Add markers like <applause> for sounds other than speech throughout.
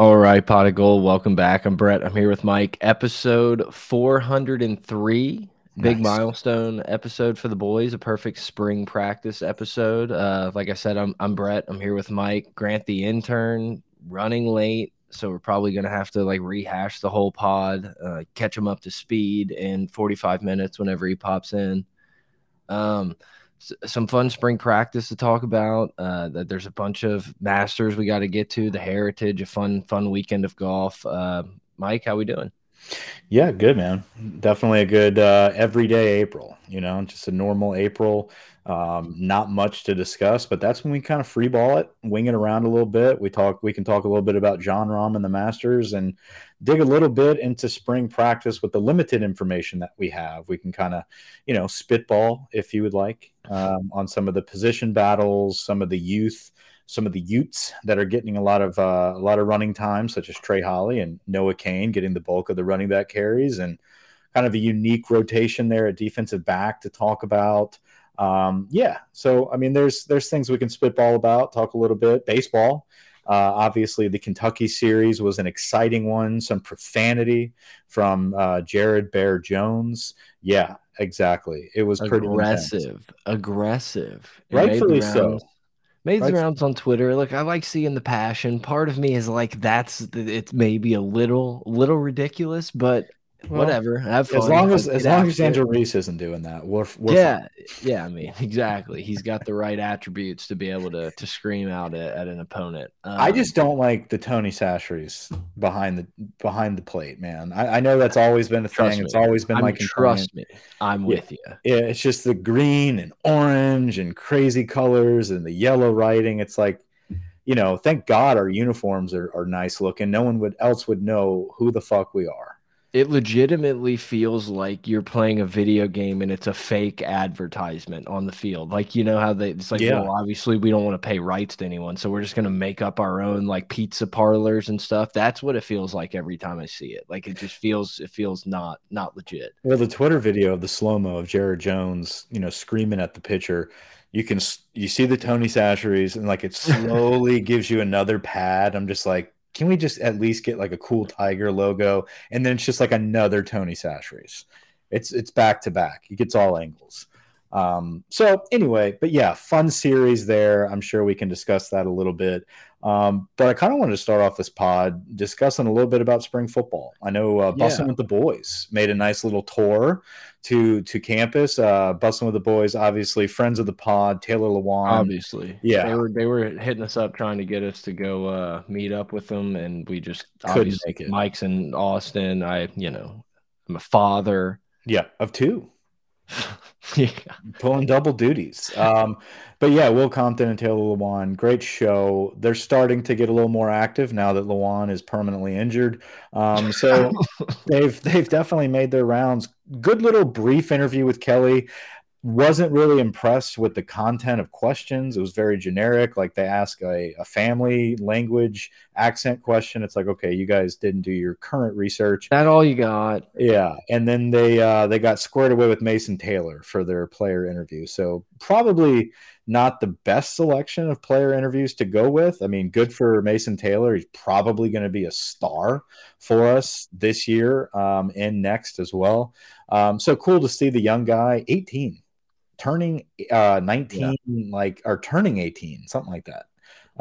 All right, Pod of Geauxld, welcome back. I'm Brett. I'm here with Mike. Episode 403, big milestone episode for the boys. A perfect spring practice episode. Uh, like I said, I'm I'm Brett. I'm here with Mike. Grant, the intern, running late, so we're probably gonna have to like rehash the whole pod, uh, catch him up to speed in 45 minutes whenever he pops in. Um, some fun spring practice to talk about. Uh, that there's a bunch of masters we got to get to. The Heritage, a fun fun weekend of golf. Uh, Mike, how we doing? Yeah, good man. Definitely a good uh, everyday April. You know, just a normal April. Um, not much to discuss, but that's when we kind of free ball it, wing it around a little bit. We talk. We can talk a little bit about Jon Rahm and the Masters, and dig a little bit into spring practice with the limited information that we have. We can kind of, you know, spitball if you would like um, on some of the position battles, some of the youth. Some of the Utes that are getting a lot of uh, a lot of running time, such as Trey Holly and Noah Cain, getting the bulk of the running back carries, and kind of a unique rotation there at defensive back to talk about. Um, yeah, so I mean, there's there's things we can spitball about, talk a little bit. Baseball, uh, obviously, the Kentucky series was an exciting one. Some profanity from uh, Jared Bear Jones. Yeah, exactly. It was pretty intense. Aggressive, aggressive. It made the rightfully so. Made the Right. rounds on Twitter. Look, I like seeing the passion. Part of me is like, that's it's maybe a little, little ridiculous, but Well, whatever. Have fun. As long as as long as. Angel Reese isn't doing that, we're, we're yeah, yeah. I mean, <laughs> exactly. He's got the right attributes to be able to to scream out at, at an opponent. I Um, just don't like the Tony Chachere's behind the behind the plate, man. I, I know that's always been a thing. It's always been I'm, like trust me, I'm Yeah. with you. Yeah, it's just the green and orange and crazy colors and the yellow writing. It's like, you know, thank God our uniforms are, are nice looking. No one would else would know who the fuck we are. It legitimately feels like you're playing a video game and it's a fake advertisement on the field. Like you know how they it's like, Yeah. well, obviously we don't want to pay rights to anyone, so we're just gonna make up our own like pizza parlors and stuff. That's what it feels like every time I see it. Like it just feels it feels not not legit. Well, the Twitter video of the slow mo of Jared Jones, you know, screaming at the pitcher. You can you see the Tony Chachere's and like it <laughs> slowly gives you another pad. I'm just like, can we just at least get like a cool tiger logo? And then it's just like another Tony Chachere's. It's it's back to back. He gets all angles. Um, so anyway, but yeah, fun series there. I'm sure we can discuss that a little bit. Um, but I kind of wanted to start off this pod discussing a little bit about spring football. I know uh, Bussin' Yeah. with the Boys made a nice little tour to to campus. Uh, Bussin' with the Boys, obviously friends of the pod, Taylor Lewan. Obviously, yeah. they were they were hitting us up trying to get us to go uh, meet up with them, and we just Couldn't make it. Mike's in Austin. I you know I'm a father. Yeah, of two. <laughs> yeah. pulling double duties. Um, but yeah, Will Compton and Taylor Lewan, great show. They're starting to get a little more active now that Lewan is permanently injured. Um, so <laughs> they've they've definitely made their rounds. Good little brief interview with Kelly. Wasn't really impressed with the content of questions. It was very generic. Like they ask a, a family language accent question. It's like, okay, you guys didn't do your current research. That all you got? Yeah, and then they uh, they got squared away with Mason Taylor for their player interview. So probably not the best selection of player interviews to go with. I mean, good for Mason Taylor. He's probably going to be a star for us this year um, and next as well. Um, so cool to see the young guy, 18, turning uh, 19, like or turning 18, something like that,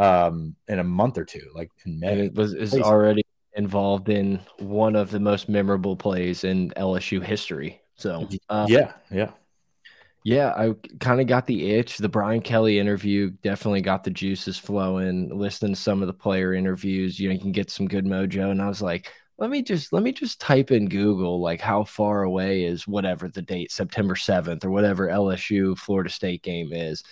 um, in a month or two, like in and it was is already involved in one of the most memorable plays in LSU history. So uh, yeah, yeah. yeah, I kind of got the itch. The Brian Kelly interview definitely got the juices flowing. Listening to some of the player interviews, you know, you can get some good mojo. And I was like, let me just let me just type in Google like how far away is whatever the date, September seventh or whatever LSU Florida State game is.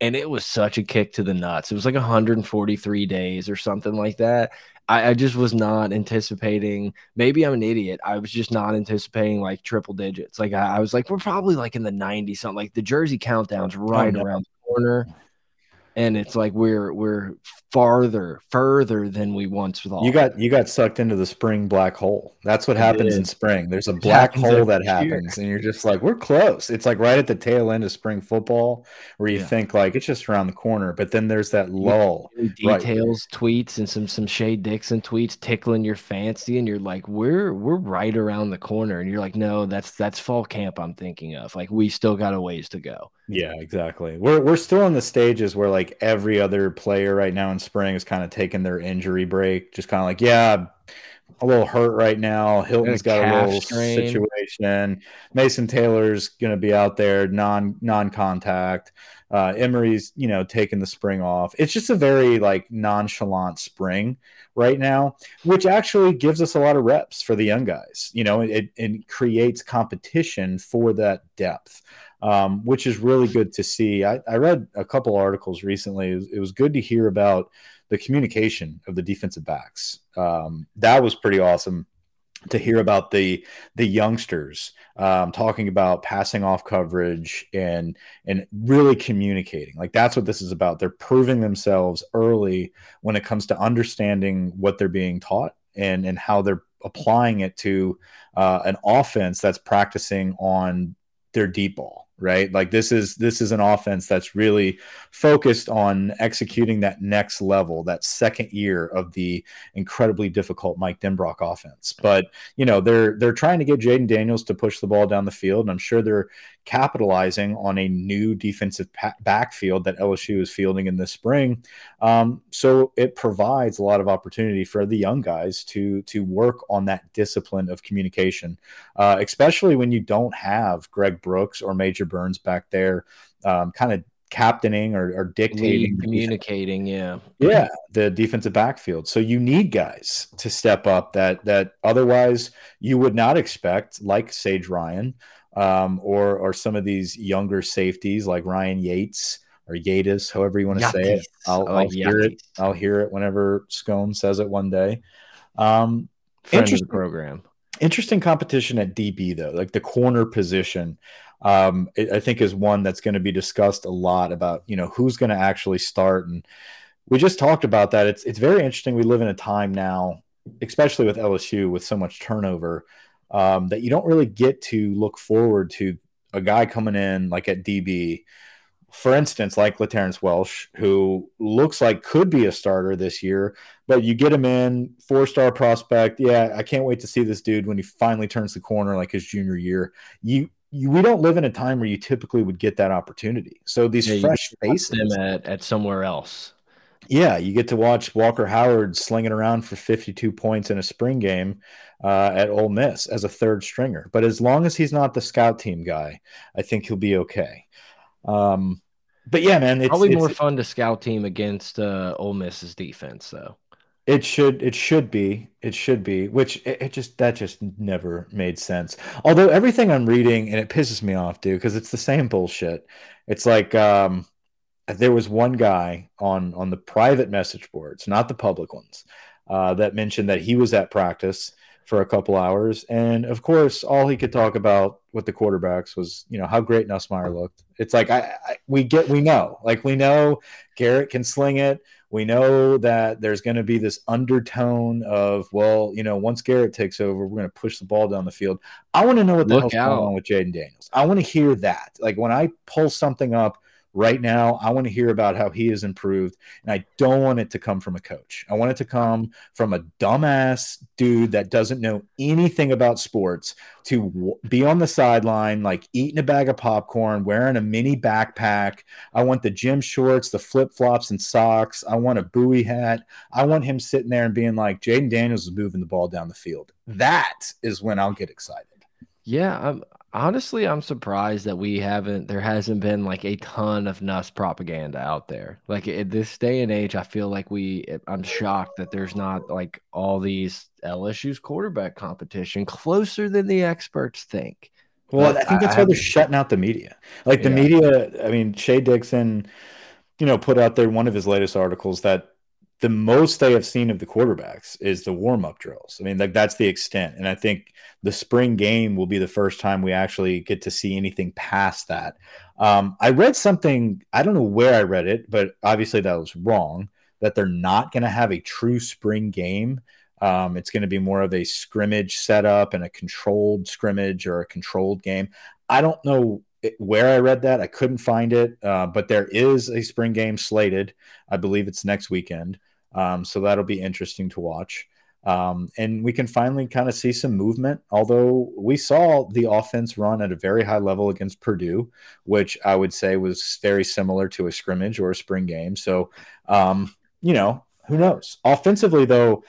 And it was such a kick to the nuts. It was like 143 days or something like that. I, I just was not anticipating. Maybe I'm an idiot. I was just not anticipating like triple digits. Like I, I, was like, we're probably like in the 90s something. Like the Jersey countdown's oh, right Oh, no. around the corner. And it's like we're we're farther further than we once thought. You got you got sucked into the spring black hole. That's what happens in spring. There's a black hole that happens, year. and you're just like, we're close. It's like right at the tail end of spring football, where you yeah. think like it's just around the corner, but then there's that lull. Details, right. tweets, and some some Shea Dixon tweets tickling your fancy, and you're like, we're we're right around the corner, and you're like, no, that's that's fall camp. I'm thinking of like we still got a ways to go. Yeah, exactly. We're we're still in the stages where like every other player right now in spring is kind of taking their injury break, just kind of like, yeah, a little hurt right now. Hilton's got a little strain. situation. Mason Taylor's going to be out there non non contact. Uh, Emery's you know taking the spring off. It's just a very like nonchalant spring right now, which actually gives us a lot of reps for the young guys. You know, it, it creates competition for that depth um, which is really good to see. I, I read a couple articles recently. It was, it was, good to hear about the communication of the defensive backs. Um, that was pretty awesome to hear about the the youngsters um, talking about passing off coverage and and really communicating. Like that's what this is about. They're proving themselves early when it comes to understanding what they're being taught and and how they're applying it to uh, an offense that's practicing on their deep ball right? Like this is this is an offense that's really focused on executing that next level, that second year of the incredibly difficult Mike Denbrock offense. But you know they're they're trying to get Jayden Daniels to push the ball down the field, and I'm sure they're capitalizing on a new defensive backfield that LSU is fielding in the spring. Um, so it provides a lot of opportunity for the young guys to to work on that discipline of communication, uh, especially when you don't have Greg Brooks or Major Burns back there, um, kind of captaining or, or dictating, communicating. Yeah, yeah, the defensive backfield. So you need guys to step up that that otherwise you would not expect, like Sage Ryan um, or or some of these younger safeties like Ryan Yaites or Yates, however you want to say it. I'll, I'll hear it. I'll hear it whenever Scone says it one day. Um, interesting program. Interesting competition at DB though, like the corner position. Um, I think is one that's going to be discussed a lot about you know who's going to actually start, and we just talked about that. It's it's very interesting. We live in a time now, especially with LSU, with so much turnover um, that you don't really get to look forward to a guy coming in like at DB, for instance, like Laterrance Welch, who looks like could be a starter this year, but you get him in, four star prospect. Yeah, I can't wait to see this dude when he finally turns the corner like his junior year. You you, we don't live in a time where you typically would get that opportunity. So these yeah, fresh faces them at, at somewhere else. Yeah, you get to watch Walker Howard slinging around for 52 points in a spring game uh, at Ole Miss as a third stringer. But as long as he's not the scout team guy, I think he'll be okay. Um, but yeah, man, it's probably it's, more fun to scout team against uh, Ole Miss's defense, though. It should it should be it should be which it, it, just that just never made sense. Although everything I'm reading and it pisses me off, dude, because it's the same bullshit. It's like um, there was one guy on on the private message boards, not the public ones, uh, that mentioned that he was at practice for a couple hours, and of course, all he could talk about with the quarterbacks was you know how great Nussmeier looked. It's like I, I we get we know like we know Garrett can sling it. We know that there's going to be this undertone of, well, you know, once Garrett takes over, we're going to push the ball down the field. I want to know what the Look hell's out. going on with Jayden Daniels. I want to hear that. Like when I pull something up right now. I want to hear about how he has improved, and I don't want it to come from a coach. I want it to come from a dumbass dude that doesn't know anything about sports to be on the sideline, like eating a bag of popcorn, wearing a mini backpack. I want the gym shorts, the flip flops, and socks. I want a buoy hat. I want him sitting there and being like, Jayden Daniels is moving the ball down the field. That is when I'll get excited. Yeah, I'm Honestly, I'm surprised that we haven't, there hasn't been like a ton of Nuss propaganda out there. Like at this day and age, I feel like we, eh, I'm shocked that there's not like all these LSU's quarterback competition closer than the experts think. Well, I think that's I, why they're shutting out the media. Like the media, I mean, Shea Dixon, you know, put out there one of his latest articles that the most they have seen of the quarterbacks is the warm up drills. I mean, like that's the extent. And I think the spring game will be the first time we actually get to see anything past that. Um, I read something, I don't know where I read it, but obviously that was wrong that they're not going to have a true spring game. Um, it's going to be more of a scrimmage setup and a controlled scrimmage or a controlled game. I don't know where I read that. I couldn't find it, uh, but there is a spring game slated. I believe it's next weekend. Um, so that'll be interesting to watch. Um, and we can finally kind of see some movement. Although we saw the offense run at a very high level against Purdue, which I would say was very similar to a scrimmage or a spring game. So, um, you know, who knows? Offensively, though,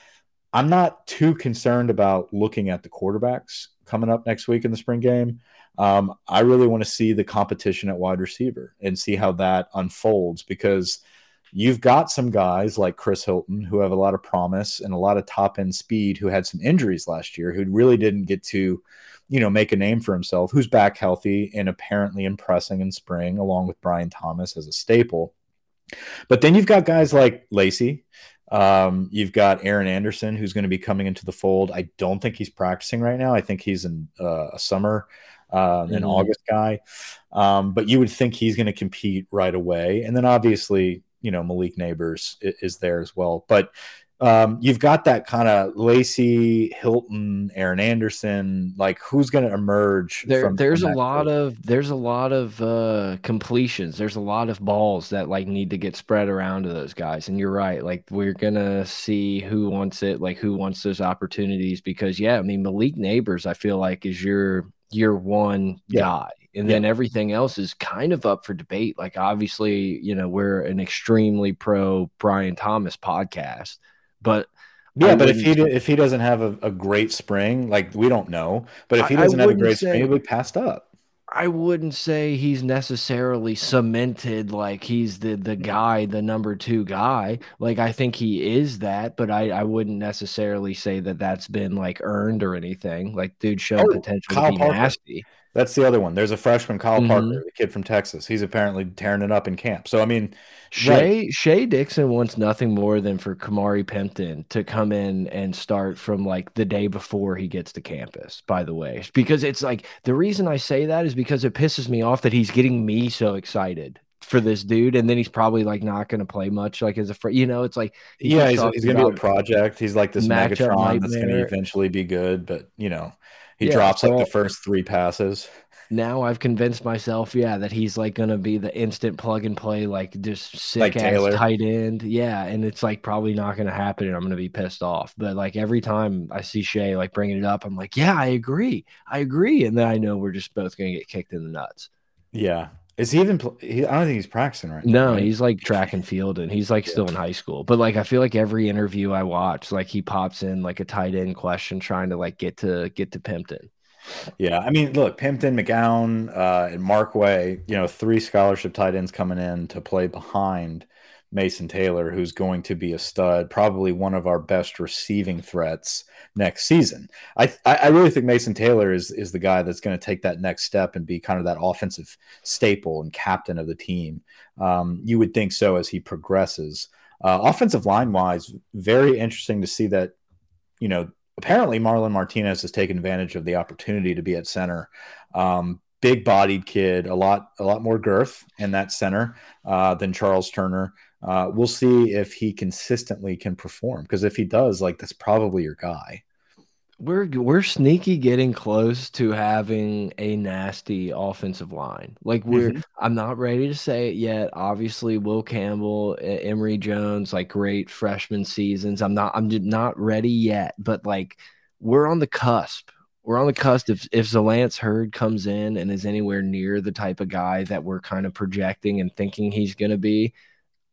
I'm not too concerned about looking at the quarterbacks coming up next week in the spring game. Um, I really want to see the competition at wide receiver and see how that unfolds because – You've got some guys like Chris Hilton who have a lot of promise and a lot of top end speed who had some injuries last year who really didn't get to, you know, make a name for himself, who's back healthy and apparently impressing in spring, along with Brian Thomas as a staple. But then you've got guys like Lacy. Um, you've got Aaron Anderson, who's going to be coming into the fold. I don't think he's practicing right now. I think he's in uh, a summer, uh, an mm -hmm. August guy. Um, but you would think he's going to compete right away. And then obviously, you know Malik Nabers is, is there as well. But um, you've got that kind of Lacy, Hilton, Aaron Anderson. Like who's going to emerge? There, from, there's from a lot group? of there's a lot of uh, completions. There's a lot of balls that like need to get spread around to those guys. And you're right. Like we're gonna see who wants it, like who wants those opportunities. Because yeah, I mean Malik Nabers, I feel like is your your one yeah. guy and then everything else is kind of up for debate. Like obviously, you know, we're an extremely pro Brian Thomas podcast, but yeah, I but if he if he doesn't have a, a, great spring, like we don't know, but if he doesn't have a great say, spring, he'll be passed up. I wouldn't say he's necessarily cemented like he's the the mm-hmm. guy, the number two guy. Like I think he is that, but I I wouldn't necessarily say that that's been like earned or anything. Like dude showed oh, potential Kyle to be Parker. nasty. That's the other one. There's a freshman, Kyle mm -hmm. Parker, the kid from Texas. He's apparently tearing it up in camp. So I mean, Shea right. Shea Dixon wants nothing more than for Kamari Pimpton to come in and start from like the day before he gets to campus. By the way, because it's like the reason I say that is because it pisses me off that he's getting me so excited for this dude, and then he's probably like not going to play much. Like as a friend, you know, it's like yeah, he's, he's going to be a project. He's like this Megatron that's going to eventually be good, but you know, he yeah, drops so like the first three passes now I've convinced myself, yeah, that he's like gonna be the instant plug and play, like just sick like ass Taylor. tight end. Yeah, and it's like probably not gonna happen, and I'm gonna be pissed off. But like every time I see Shea like bringing it up, I'm like, yeah, I agree, I agree, and then I know we're just both gonna get kicked in the nuts. Yeah. Is he even? He, I don't think he's practicing right now. No, right? he's like track and field, and he's like yeah. still in high school. But like, I feel like every interview I watch, like he pops in like a tight end question, trying to like get to get to Pimpton. Yeah, I mean, look, Pimpton, McGowan, uh, and Markway, you know, three scholarship tight ends coming in to play behind Mason Taylor, who's going to be a stud, probably one of our best receiving threats next season. I I really think Mason Taylor is is the guy that's going to take that next step and be kind of that offensive staple and captain of the team. Um, you would think so as he progresses. Uh, offensive line wise, very interesting to see that you know apparently Marlon Martinez has taken advantage of the opportunity to be at center. Um, big bodied kid, a lot, a lot more girth in that center uh, than Charles Turner. Uh, we'll see if he consistently can perform because if he does, like that's probably your guy we're we're sneaky getting close to having a nasty offensive line. Like we're mm -hmm. I'm not ready to say it yet. Obviously, Will Campbell, Emery Jones, like great freshman seasons. I'm not I'm not ready yet, but like we're on the cusp. We're on the cusp. If if Zalance Heard comes in and is anywhere near the type of guy that we're kind of projecting and thinking he's going to be,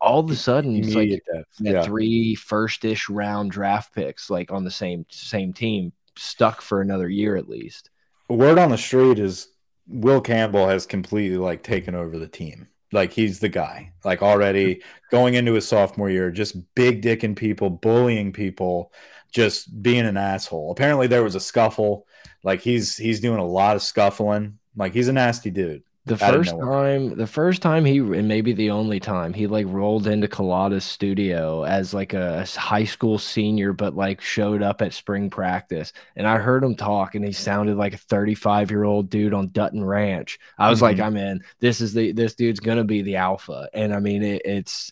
all of a sudden it's like yeah. three first-ish round draft picks like on the same same team stuck for another year at least. Word on the street is Will Campbell has completely like taken over the team. Like he's the guy. Like already <laughs> going into his sophomore year, just big dicking people, bullying people, just being an asshole. Apparently there was a scuffle. Like he's he's doing a lot of scuffling. Like he's a nasty dude. The first time, the first time he, and maybe the only time, he like rolled into Culotta's studio as like a high school senior, but like showed up at spring practice. And I heard him talk, and he sounded like a 35 year old dude on Dutton Ranch. I was mm -hmm. like, mm-hmm. I'm in. This is the this dude's gonna be the alpha. And I mean, it, it's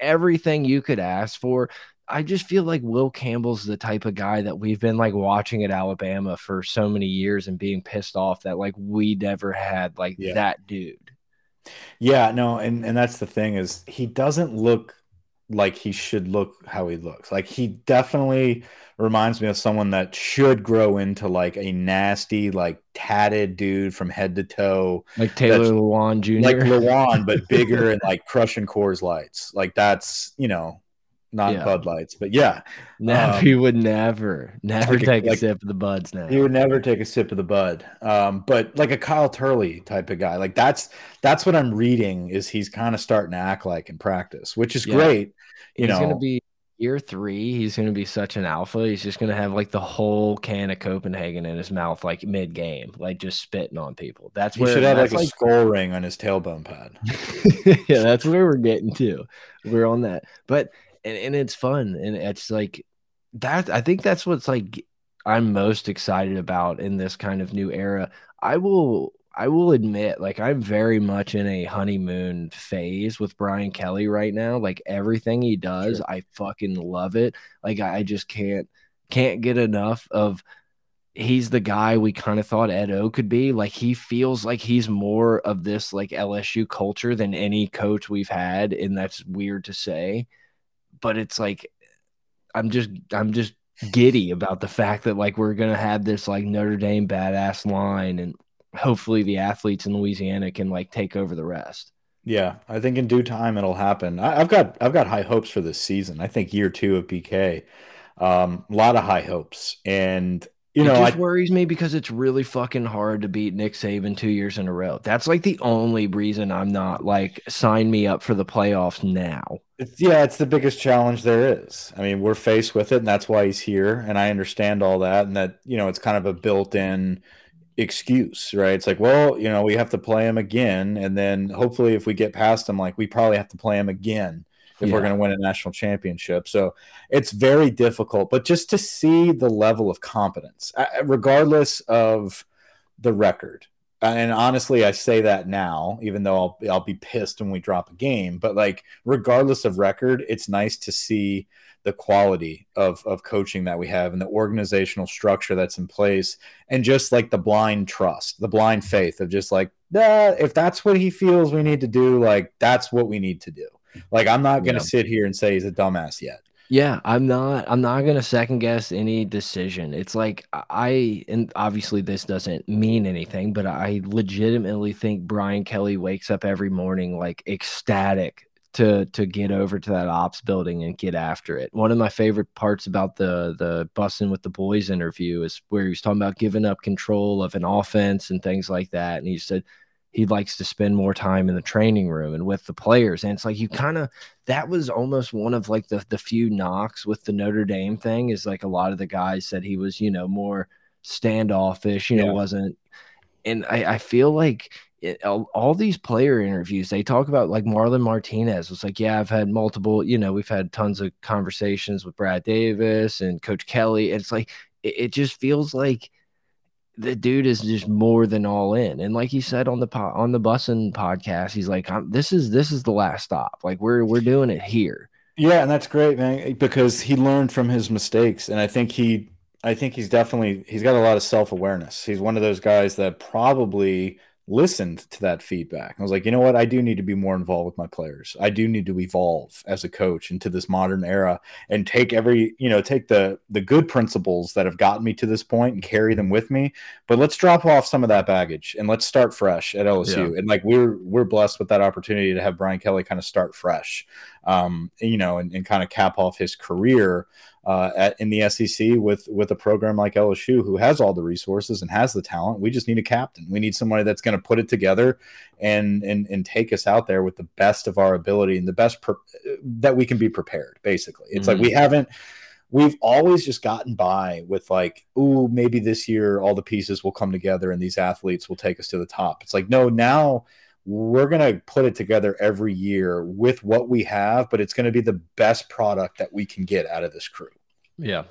everything you could ask for. I just feel like Will Campbell's the type of guy that we've been like watching at Alabama for so many years and being pissed off that like we never had like yeah. that dude. Yeah, no, and and that's the thing is he doesn't look like he should look how he looks. Like he definitely reminds me of someone that should grow into like a nasty, like tatted dude from head to toe, like Taylor Lewan Jr. Like Lewan, but <laughs> bigger and like crushing Coors Lights. Like that's you know not yeah. Bud Lights, but yeah, never, um, he would never, never take, take a, like, sip of the buds. Now he would never take a sip of the bud. Um, but like a Kyle Turley type of guy, like that's that's what I'm reading. Is he's kind of starting to act like in practice, which is yeah. great. You he's know, to be year three. He's going to be such an alpha. He's just going to have like the whole can of Copenhagen in his mouth, like mid game, like just spitting on people. That's where he should have like, like a skull ring on his tailbone pad. <laughs> yeah, that's where we're getting to. We're on that, but and, and it's fun and it's like that i think that's what's like i'm most excited about in this kind of new era i will i will admit like i'm very much in a honeymoon phase with brian kelly right now like everything he does sure. i fucking love it like i just can't can't get enough of he's the guy we kind of thought Ed O could be. Like he feels like he's more of this like LSU culture than any coach we've had, and that's weird to say but it's like I'm just I'm just giddy about the fact that like we're gonna have this like Notre Dame badass line and hopefully the athletes in Louisiana can like take over the rest. Yeah, I think in due time it'll happen. I, have got I've got high hopes for this season. I think year two of BK, um, a lot of high hopes, and you know, it just I, worries me because it's really fucking hard to beat Nick Saban two years in a row. That's like the only reason I'm not like sign me up for the playoffs now. It's, yeah, it's the biggest challenge there is. I mean, we're faced with it, and that's why he's here. And I understand all that, and that you know, it's kind of a built-in excuse, right? It's like, well, you know, we have to play him again, and then hopefully, if we get past him, like we probably have to play him again if yeah. we're going to win a national championship. So it's very difficult, but just to see the level of competence, uh, uh, regardless of the record. And honestly, I say that now, even though I'll I'll be pissed when we drop a game. But like, regardless of record, it's nice to see the quality of of coaching that we have and the organizational structure that's in place, and just like the blind trust, the blind faith of just like, nah, if that's what he feels we need to do, like that's what we need to do. Like I'm not going to yeah. sit here and say he's a dumbass yet. Yeah, I'm not. I'm not gonna second guess any decision. It's like I, and obviously this doesn't mean anything, but I legitimately think Brian Kelly wakes up every morning like ecstatic to to get over to that ops building and get after it. One of my favorite parts about the the Bussin' with the Boys interview is where he was talking about giving up control of an offense and things like that, and he said he likes to spend more time in the training room and with the players. And it's like you kind of that was almost one of like the the few knocks with the Notre Dame thing is like a lot of the guys said he was, you know, more standoffish, you know, wasn't and I, I feel like it, all, all, these player interviews they talk about like Marlon Martinez was like, yeah, I've had multiple, you know, we've had tons of conversations with Brad Davis and Coach Kelly. And it's like it, it just feels like the dude is just more than all in. And like he said on the po- on the Bussin podcast, he's like, "This is this is the last stop. Like we're we're doing it here." Yeah, and that's great, man, because he learned from his mistakes, and I think he, I think he's definitely he's got a lot of self awareness. He's one of those guys that probably listened to that feedback. I was like, you know what? I do need to be more involved with my players. I do need to evolve as a coach into this modern era and take every, you know, take the the good principles that have gotten me to this point and carry them with me. But let's drop off some of that baggage and let's start fresh at LSU. Yeah. And like we're we're blessed with that opportunity to have Brian Kelly kind of start fresh. Um, you know, and, and kind of cap off his career uh, at, in the SEC with with a program like LSU who has all the resources and has the talent. We just need a captain. We need somebody that's going to put it together and and and take us out there with the best of our ability and the best that we can be prepared. Basically, it's mm -hmm. like we mm-hmm. haven't we've always just gotten by with like, oh, maybe this year all the pieces will come together and these athletes will take us to the top. It's like, no, now we're going to put it together every year with what we have, but it's going to be the best product that we can get out of this crew. Yeah.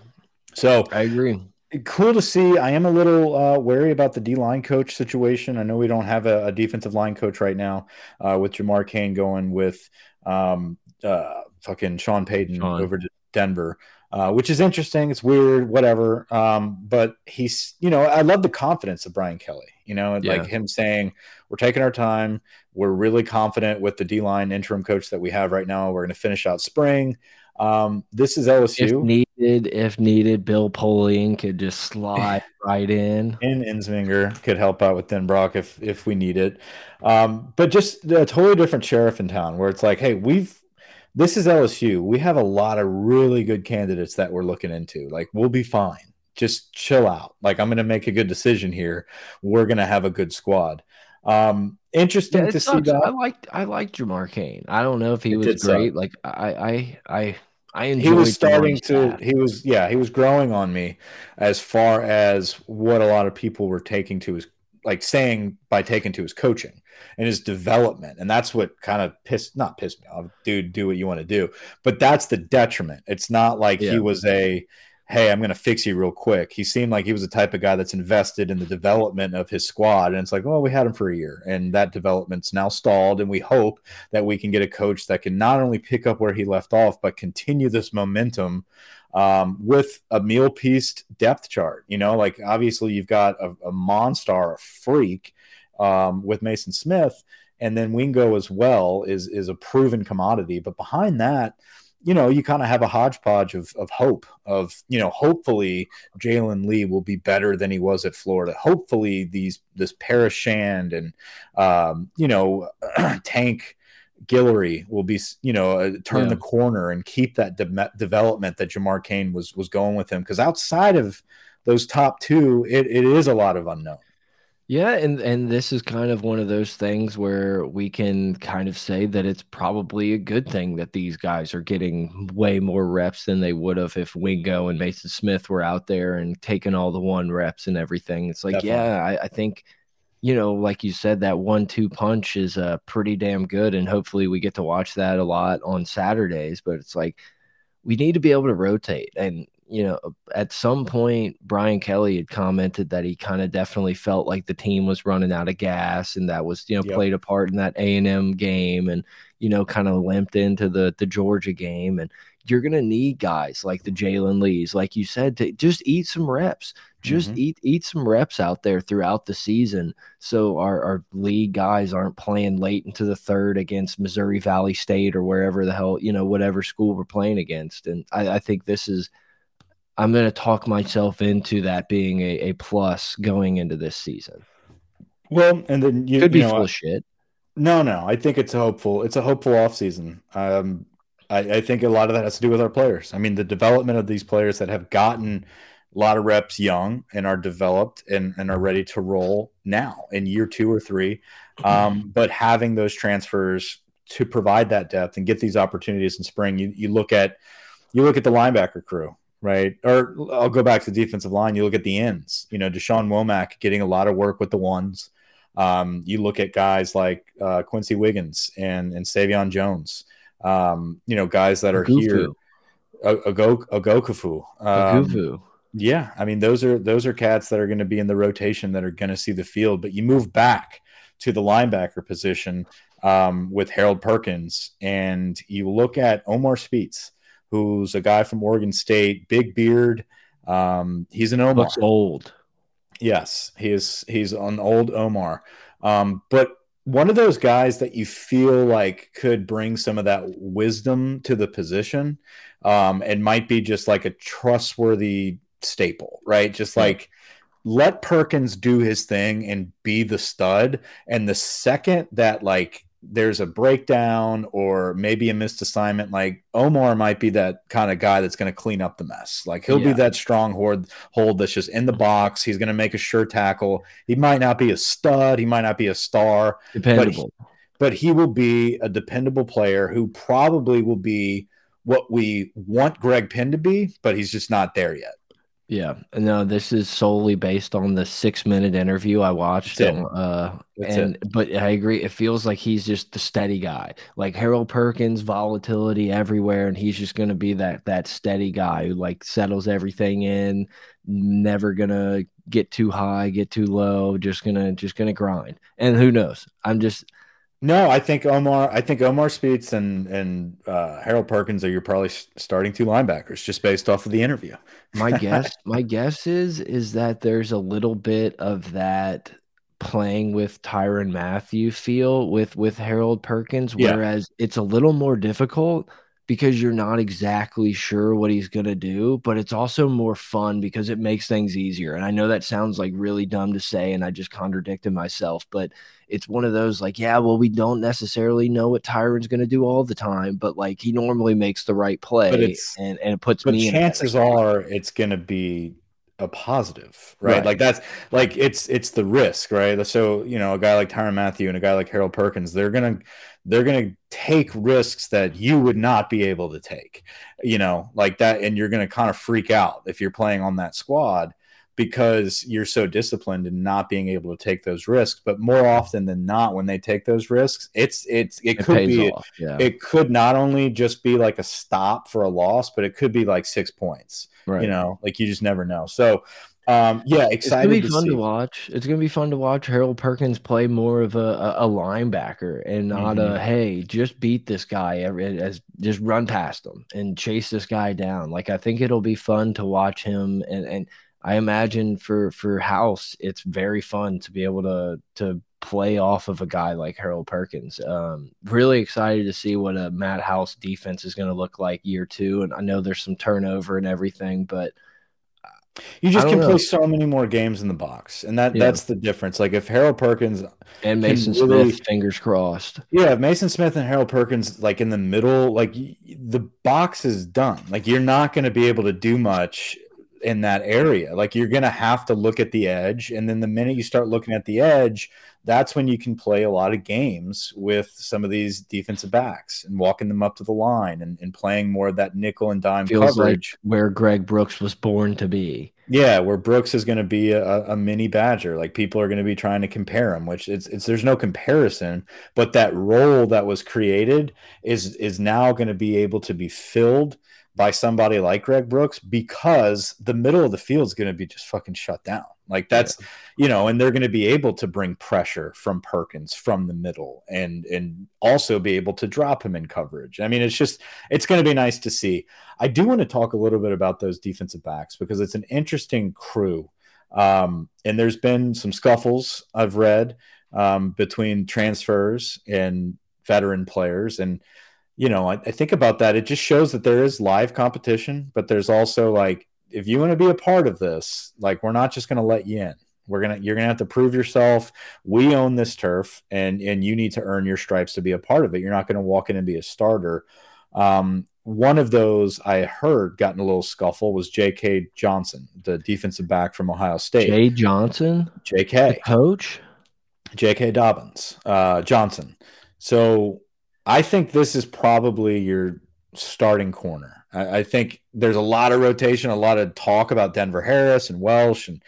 So I agree. Cool to see. I am a little uh, wary about the D line coach situation. I know we don't have a, a defensive line coach right now uh, with Jamar Cain going with um, uh, fucking Sean Payton Sean. over to Denver. Uh, which is interesting. It's weird, whatever. Um, but he's, you know, I love the confidence of Brian Kelly. You know, yeah. like him saying, "We're taking our time. We're really confident with the D line interim coach that we have right now. We're going to finish out spring. Um, this is LSU. If needed, if needed, Bo Pelini could just slide <laughs> right in. And Ensminger could help out with Denbrock if if we need it. Um, but just a totally different sheriff in town, where it's like, hey, we've this is LSU. We have a lot of really good candidates that we're looking into. Like, we'll be fine. Just chill out. Like, I'm going to make a good decision here. We're going to have a good squad. Um, interesting yeah, to sucks. see that. I like I like Jamar Cain. I don't know if he it was great. Suck. Like I I I I enjoyed. He was starting to. He was yeah. He was growing on me as far as what a lot of people were taking to his like saying by taking to his coaching and his development. And that's what kind of pissed not pissed me off. Dude, do what you want to do. But that's the detriment. It's not like yeah. he was a hey, I'm going to fix you real quick. He seemed like he was the type of guy that's invested in the development of his squad. And it's like, well, we had him for a year and that development's now stalled. And we hope that we can get a coach that can not only pick up where he left off, but continue this momentum um, with a meal pieced depth chart. You know, like obviously you've got a, a monster, a freak um, with Maason Smith, and then Wingo as well is is a proven commodity. But behind that, you know, you kind of have a hodgepodge of, of hope of, you know, hopefully Jalen Lee will be better than he was at Florida. Hopefully these, this Paris Shand and, um, you know, <clears throat> Tank Guillory will be, you know, uh, turn yeah. the corner and keep that de development that Jamar Cain was, was going with him. Cause outside of those top two, it, it is a lot of unknown. Yeah, and and this is kind of one of those things where we can kind of say that it's probably a good thing that these guys are getting way more reps than they would have if Wingo and Maason Smith were out there and taking all the one reps and everything. It's like, Definitely. yeah, I, I, think, you know, like you said, that one-two punch is uh, pretty damn good, and hopefully we get to watch that a lot on Saturdays. But it's like we need to be able to rotate, and you know, at some point, Brian Kelly had commented that he kind of definitely felt like the team was running out of gas, and that was, you know, yep. played a part in that A and M game, and you know, kind of limped into the the Georgia game. And you're gonna need guys like the Jalen Lees, like you said, to just eat some reps, just mm -hmm. eat eat some reps out there throughout the season, so our our league guys aren't playing late into the third against Missouri Valley State or wherever the hell you know whatever school we're playing against. And I, I think this is I'm going to talk myself into that being a, a plus going into this season. Well, and then you could be you know, full of shit. No, no, I think it's a hopeful. It's a hopeful offseason. Um, I, I think a lot of that has to do with our players. I mean, the development of these players that have gotten a lot of reps young and are developed and, and are ready to roll now in year two or three. <clears throat> Um, but having those transfers to provide that depth and get these opportunities in spring, you, you look at you look at the linebacker crew right? Or I'll go back to the defensive line. You look at the ends. You know, Da'Shawn Womack getting a lot of work with the ones. Um, you look at guys like uh, Quincy Wiggins and and Savion Jones. Um, you know, guys that are here. Oghoufo. Um, yeah, I mean those are those are cats that are going to be in the rotation that are going to see the field. But you move back to the linebacker position um, with Harold Perkins, and you look at Omar Speights who's a guy from Oregon State, big beard. Um, he's an Omar. Looks old. Yes, he is. He's an old Omar. Um, but one of those guys that you feel like could bring some of that wisdom to the position, um, and might be just like a trustworthy staple, right? Just like let Perkins do his thing and be the stud. And the second that like there's a breakdown or maybe a missed assignment, like Omar might be that kind of guy that's going to clean up the mess. Like he'll yeah. be that strong hold, hold that's just in the box. He's going to make a sure tackle. He might not be a stud. He might not be a star. Dependable. But he, but he will be a dependable player who probably will be what we want Greg Penn to be, but he's just not there yet. Yeah, no, this is solely based on the six minute interview I watched. uh, and but I agree, it feels like he's just the steady guy, like Harold Perkins, volatility everywhere, and he's just gonna be that that steady guy who like settles everything in, never gonna get too high, get too low, just gonna just gonna grind. And who knows? I'm just no, I think Omar. I think Omar Speights and and uh, Harold Perkins are your probably starting two linebackers just based off of the interview. my <laughs> guess, my guess is is that there's a little bit of that playing with Tyrann Mathieu feel with with Harold Perkins, whereas yeah. it's a little more difficult because you're not exactly sure what he's going to do, but it's also more fun because it makes things easier. And I know that sounds like really dumb to say, and I just contradicted myself, but it's one of those like, yeah, well, we don't necessarily know what Tyrann's going to do all the time, but like he normally makes the right play, But and and it puts but me. Chances are it's going to be a positive, right? right? Like that's like it's it's the risk, right? So you know, a guy like Tyrann Mathieu and a guy like Harold Perkins, they're gonna they're gonna take risks that you would not be able to take, you know, like that, and you're gonna kind of freak out if you're playing on that squad because you're so disciplined and not being able to take those risks. But more often than not, when they take those risks, it's it's it, it could be yeah. it could not only just be like a stop for a loss, but it could be like six points. Right. You know, like you just never know. So um, yeah, excited. It's gonna be to fun see. to watch. It's gonna be fun to watch Harold Perkins play more of a, a, linebacker and not mm -hmm. a mm-hmm. hey, just beat this guy as just run past him and chase this guy down. Like I think it'll be fun to watch him and and I imagine for for House, it's very fun to be able to to play off of a guy like Harold Perkins. Um, really excited to see what a Matt House defense is going to look like year two. And I know there's some turnover and everything, but you just can know. play so many more games in the box, and that yeah. that's the difference. Like if Harold Perkins and Mason really, Smith, fingers crossed. Yeah, Maason Smith and Harold Perkins, like in the middle, like the box is done. Like you're not going to be able to do much in that area. Like you're going to have to look at the edge. And then the minute you start looking at the edge, that's when you can play a lot of games with some of these defensive backs and walking them up to the line and, and playing more of that nickel and dime Feels coverage. Like where Greg Brooks was born to be. Yeah, where Brooks is going to be a, a mini Badger. Like people are going to be trying to compare him, which it's, it's there's no comparison. But that role that was created is is now going to be able to be filled by somebody like Greg Brooks because the middle of the field is going to be just fucking shut down. Like that's yeah. you know, and they're going to be able to bring pressure from Perkins from the middle and and also be able to drop him in coverage. I mean, it's just it's going to be nice to see. I do want to talk a little bit about those defensive backs because it's an interesting crew. Um, and there's been some scuffles I've read um, between transfers and veteran players and you know, I, I, think about that. It just shows that there is live competition, but there's also like, if you want to be a part of this, like, we're not just going to let you in. We're gonna, you're gonna have to prove yourself. We own this turf, and and you need to earn your stripes to be a part of it. You're not going to walk in and be a starter. Um, one of those I heard got in a little scuffle was J.K. Johnson, the defensive back from Ohio State. Jay Johnson, J.K. coach, J.K. Dobbins, uh, Johnson. So I think this is probably your starting corner. I, I, think there's a lot of rotation, a lot of talk about Denver Harris and Welch and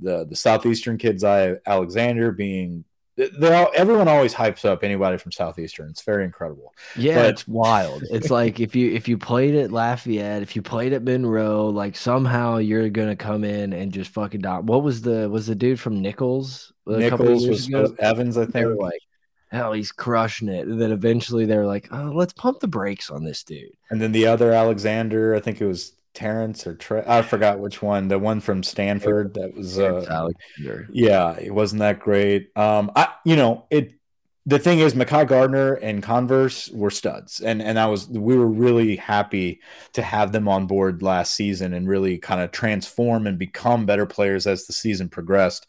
the the southeastern kids. I Alexander being they're everyone always hypes up anybody from southeastern. It's very incredible. Yeah, but, it's wild. it's like if you if you played at Lafayette, if you played at Monroe, like somehow you're gonna come in and just fucking dot. What was the was the dude from Nicholls? Nicholls was ago? Evans, I think. like hell, he's crushing it. And then eventually they're like, oh, let's pump the brakes on this dude. And then the other Alexander, I think it was Terrence or Trey, I forgot which one. The one from Stanford that was uh, Alexander. Yeah, it wasn't that great. Um, I you know it. The thing is, Mekhi Garner and Converse were studs, and and that was we were really happy to have them on board last season and really kind of transform and become better players as the season progressed.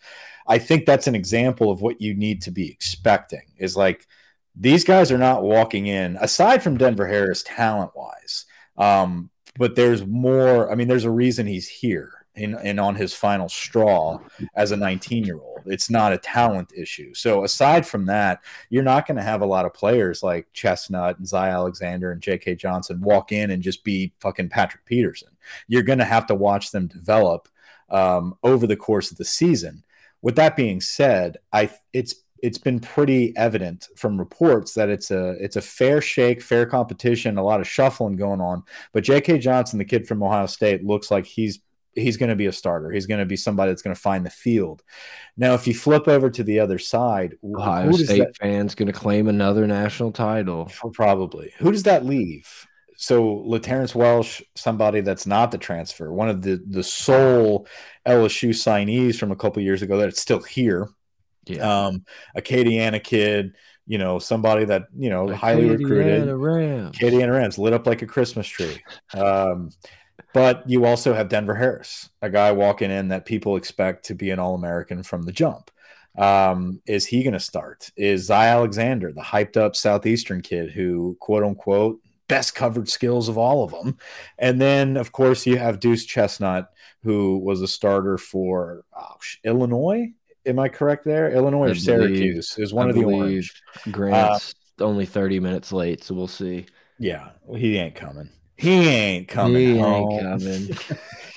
I think that's an example of what you need to be expecting is like these guys are not walking in aside from Denver Harris talent wise. Um, but there's more. I mean, there's a reason he's here. and, on his final straw as a 19 year old. It's not a talent issue. So aside from that, you're not going to have a lot of players like Chestnut and Zy Alexander and J.K. Johnson walk in and just be fucking Patrick Peterson. You're going to have to watch them develop um, over the course of the season. With that being said, I it's it's been pretty evident from reports that it's a it's a fair shake, fair competition, a lot of shuffling going on. But J.K. Johnson, the kid from Ohio State, looks like he's he's going to be a starter. He's going to be somebody that's going to find the field. Now, if you flip over to the other side, Ohio State that, fans going to claim another national title. Probably. Who does that leave? So Laterrance Welch, somebody that's not the transfer, one of the the sole LSU signees from a couple years ago that's still here. Yeah. Um, Acadiana kid, you know, somebody that, you know, highly recruited. Rams. Acadiana Rams lit up like a Christmas tree. Um, but you also have Denver Harris, a guy walking in that people expect to be an All American from the jump. Um, is he going to start? Is Zy Alexander, the hyped up Southeastern kid who, quote unquote, best covered skills of all of them? And then, of course, you have Deuce Chestnut, who was a starter for oh, Illinois. Am I correct there? Illinois I or believe, Syracuse is one I of the orange. Grant's uh, only 30 minutes late, so we'll see. Yeah, he ain't coming. He ain't coming. He ain't coming. <laughs>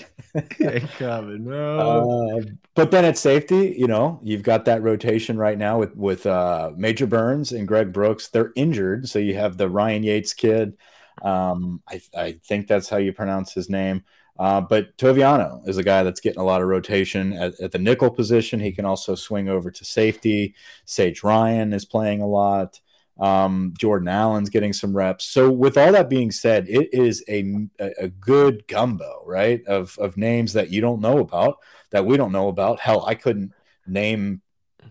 coming. No. <laughs> Uh, but then at safety, you know, you've got that rotation right now with with uh, Major Burns and Greg Brooks. They're injured, so you have the Ryan Yaites kid. Um, I, I think that's how you pronounce his name. Uh, but Toviano is a guy that's getting a lot of rotation at, at, the nickel position. He can also swing over to safety. Sage Ryan is playing a lot. Um, Jordan Allen's getting some reps. So, with all that being said, it is a, a good gumbo, right? Of, of names that you don't know about, that we don't know about. Hell, I couldn't name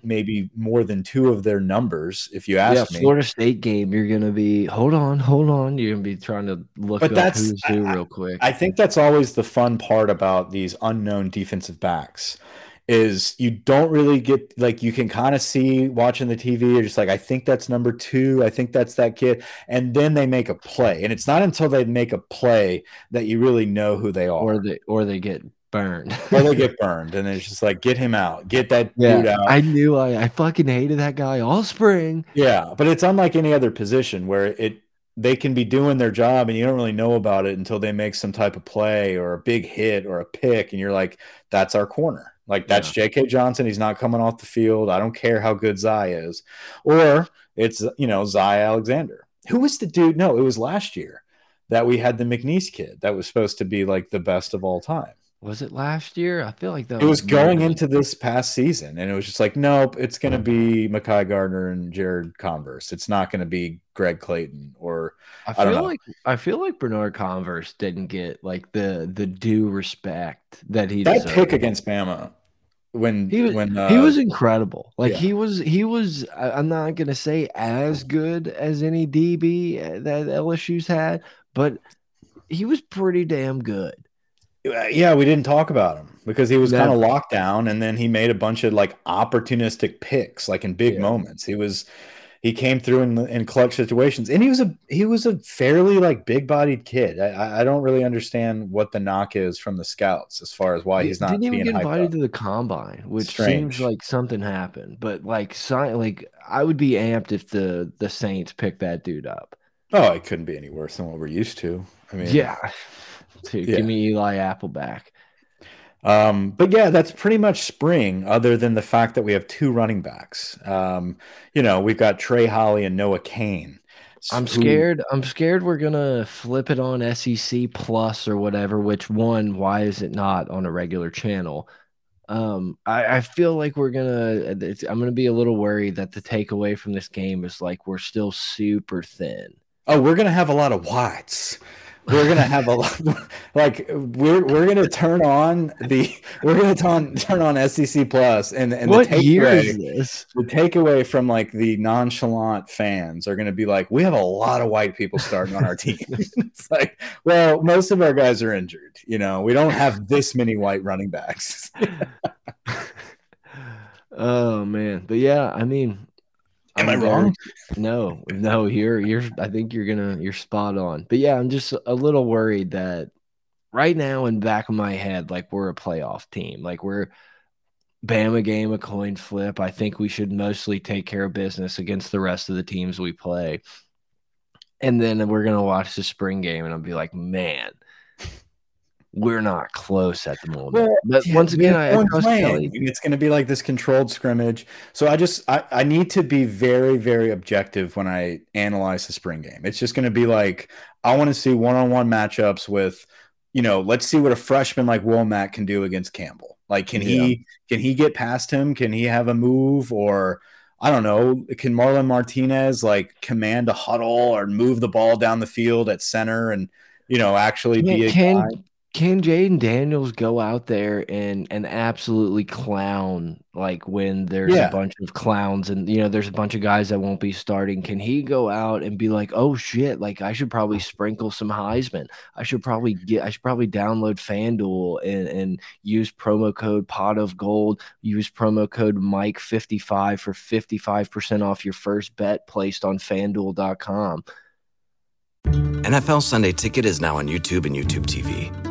maybe more than two of their numbers if you ask yeah, me. Florida State game, you're gonna be hold on, hold on. You're gonna be trying to look but up that's, who's who real quick. I think that's always the fun part about these unknown defensive backs is you don't really get like you can kind of see watching the TV. You're just like, I think that's number two. I think that's that kid, and then they make a play, and it's not until they make a play that you really know who they are, or they or they get burned, or they get <laughs> burned, and it's just like, get him out, get that yeah, dude out. I knew I I fucking hated that guy all spring. Yeah, but it's unlike any other position where it they can be doing their job and you don't really know about it until they make some type of play or a big hit or a pick and you're like that's our corner like that's yeah. J.K. Johnson. He's not coming off the field. I don't care how good Zy is. Or it's you know Zy Alexander. Who was the dude? No, it was last year that we had the McNeese kid that was supposed to be like the best of all time. Was it last year? I feel like that it was, was going into this past season, and it was just like, nope, it's going to be Mekhi Garner and Jared Converse. It's not going to be Greg Clayton or I feel I like I feel like Bernard Converse didn't get like the the due respect that he that deserved. pick against Bama when he was when uh, he was incredible. Like yeah. he was he was I'm not gonna say as good as any DB that LSU's had, but he was pretty damn good. Uh, yeah, we didn't talk about him because he was kind of locked down, and then he made a bunch of like opportunistic picks, like in big yeah. moments. He was he came through in, in clutch situations, and he was a he was a fairly like big bodied kid. I, I don't really understand what the knock is from the scouts as far as why he's not didn't even get invited to the combine, which Strange. seems like something happened. But like, sign like I would be amped if the the Saints picked that dude up. Oh, it couldn't be any worse than what we're used to. I mean, yeah. Dude, yeah. give me Eli Apple back. Um, but yeah, that's pretty much spring, other than the fact that we have two running backs. Um, you know, we've got Trey Holly and Noah Cain. I'm scared. I'm scared we're gonna flip it on SEC Plus or whatever. Which one? Why is it not on a regular channel? Um, I, I feel like we're gonna. I'm gonna be a little worried that the takeaway from this game is like we're still super thin. Oh, we're gonna have a lot of whites we're gonna have a lot like we're we're gonna turn on the we're gonna turn turn on SEC Plus and and what the takeaway the takeaway from like the nonchalant fans are gonna be like we have a lot of white people starting on our team. <laughs> it's like well most of our guys are injured. You know we don't have this many white running backs. <laughs> <laughs> oh man, but yeah, I mean Am I'm i wrong? No, no, you're you're I think you're gonna you're spot on. But yeah, I'm just a little worried that right now in back of my head, like we're a playoff team. Like we're Bama game, a coin flip. I think we should mostly take care of business against the rest of the teams we play. And then we're gonna watch the spring game, and I'll be like, man, we're not close at the moment. Well, but yeah, once again, I, trust Kelly. It's going to be like this controlled scrimmage. So I just I, I need to be very very objective when I analyze the spring game. It's just going to be like I want to see one on one matchups with, you know, let's see what a freshman like Womack can do against Campbell. Like, can yeah. he can he get past him? Can he have a move or I don't know. Can Marlon Martinez like command a huddle or move the ball down the field at center and you know actually be a can, guy? Can Jayden Daniels go out there and and absolutely clown like when there's yeah. a bunch of clowns and you know there's a bunch of guys that won't be starting? Can he go out and be like, oh shit, like I should probably sprinkle some Heisman. I should probably get I should probably download FanDuel and, and use promo code Pod of Geauxld, use promo code Mike55 for 55% off your first bet placed on fanduel.com. NFL Sunday Ticket is now on YouTube and YouTube TV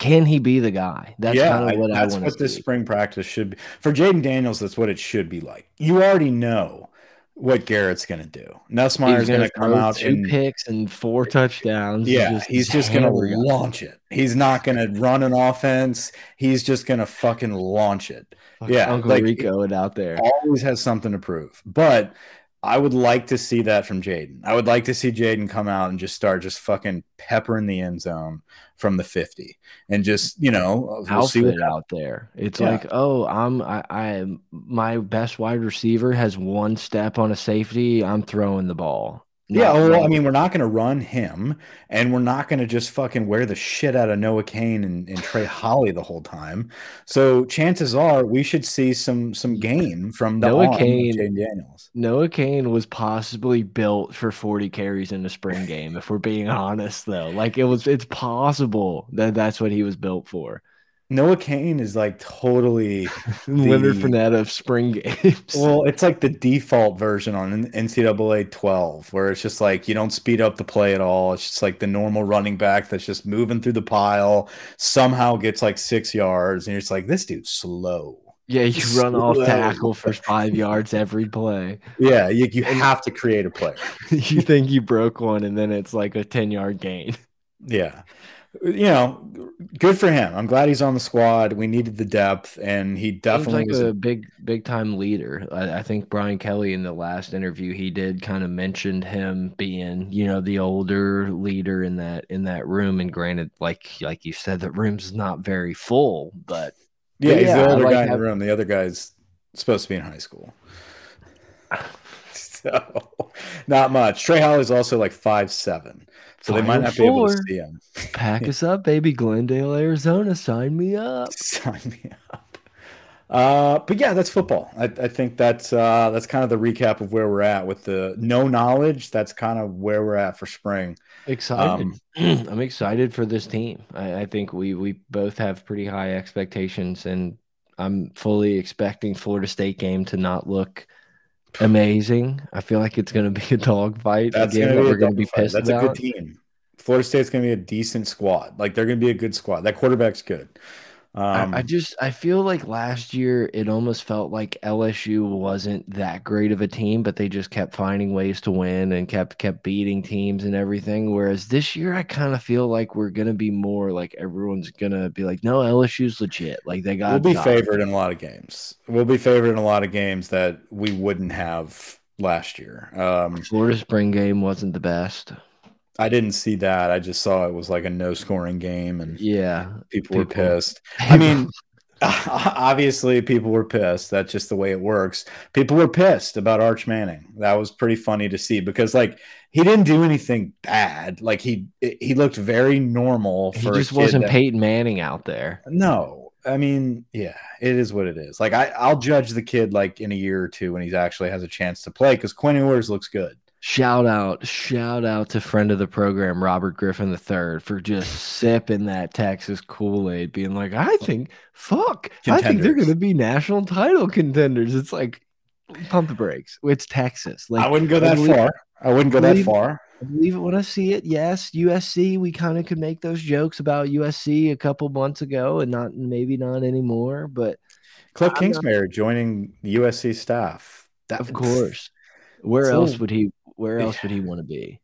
can he be the guy? That's yeah, kind of what I, that's what this spring practice should be for Jayden Daniels. That's what it should be like. You already know what Garrett's going to do. Nussmeier's going to come out two and, picks and four touchdowns. Yeah, just he's just going to launch it. He's not going to run an offense. He's just going to fucking launch it. yeah, Uncle like, Rico it out there always has something to prove, but I would like to see that from Jayden. I would like to see Jayden come out and just start just fucking peppering the end zone from the 50 and just, you know, we'll see what out there. It's yeah. like, oh, I'm I, I my best wide receiver has one step on a safety. I'm throwing the ball. Yeah, oh, well, I mean, we're not going to run him, and we're not going to just fucking wear the shit out of Noah Cain and, and Trey <laughs> Holly the whole time. So chances are we should see some some game from the Noah Cain. Daniels. Noah Cain was possibly built for 40 carries in the spring game. If we're being <laughs> honest, though, like it was, it's possible that that's what he was built for. Noah Cain is like totally <laughs> Leonard Fournette of spring games. Well, it's like the default version on NCAA 12, where it's just like you don't speed up the play at all. It's just like the normal running back that's just moving through the pile, somehow gets like six yards, and you're just like, this dude's slow. Yeah, you slow. run off tackle for five yards every play. Yeah, you, you have to create a play. <laughs> you think you broke one, and then it's like a 10 yard gain. Yeah you know, good for him. I'm glad he's on the squad. We needed the depth, and he definitely Seems like was a big, big time leader. I, I, think Brian Kelly in the last interview he did kind of mentioned him being, you know, the older leader in that in that room. And granted, like like you said, the room's not very full, but yeah, he's yeah, the older like guy in the room. The other guy's supposed to be in high school. <laughs> so not much. Trey Holly's also like five seven. So they might not be able to see him. <laughs> Pack us up, baby. Glendale, Arizona. Sign me up. <laughs> Sign me up. Uh, but yeah, that's football. I, I think that's uh, that's kind of the recap of where we're at with the no knowledge. That's kind of where we're at for spring. Excited. Um, <clears throat> I'm excited for this team. I, I think we we both have pretty high expectations, and I'm fully expecting Florida State game to not look amazing. I feel like it's going to be a dogfight again. Gonna we're going to be pissed That's about. a good team. Florida State's going to be a decent squad. Like they're going to be a good squad. That quarterback's good. Um, I, I, just I feel like last year it almost felt like LSU wasn't that great of a team, but they just kept finding ways to win and kept kept beating teams and everything. Whereas this year I kind of feel like we're gonna be more like everyone's gonna be like, no, LSU's legit. Like they got. We'll be favored in a lot of games. We'll be favored in a lot of games that we wouldn't have last year. Um, Florida spring game wasn't the best. I didn't see that. I just saw it was like a no scoring game and yeah, people, people were pissed. <laughs> I mean, <laughs> obviously people were pissed. That's just the way it works. People were pissed about Arch Manning. That was pretty funny to see because like he didn't do anything bad. Like he he looked very normal. he just wasn't that, Peyton Manning out there. No, I mean, yeah, it is what it is. Like I, I'll judge the kid like in a year or two when he actually has a chance to play because Quinn Ewers looks good. Shout out, shout out to friend of the program, Robert Griffin III, for just <laughs> sipping that Texas Kool Aid, being like, I think, fuck, I think they're going to be national title contenders. It's like, pump the brakes. It's Texas. Like, I wouldn't go that far. I wouldn't go believe, that far. I believe it when I see it. Yes, USC. We kind of could make those jokes about USC a couple months ago, and not maybe not anymore. But Cliff Kingsbury joining the USC staff. That, of course. Where else would he? Where else would he want to be?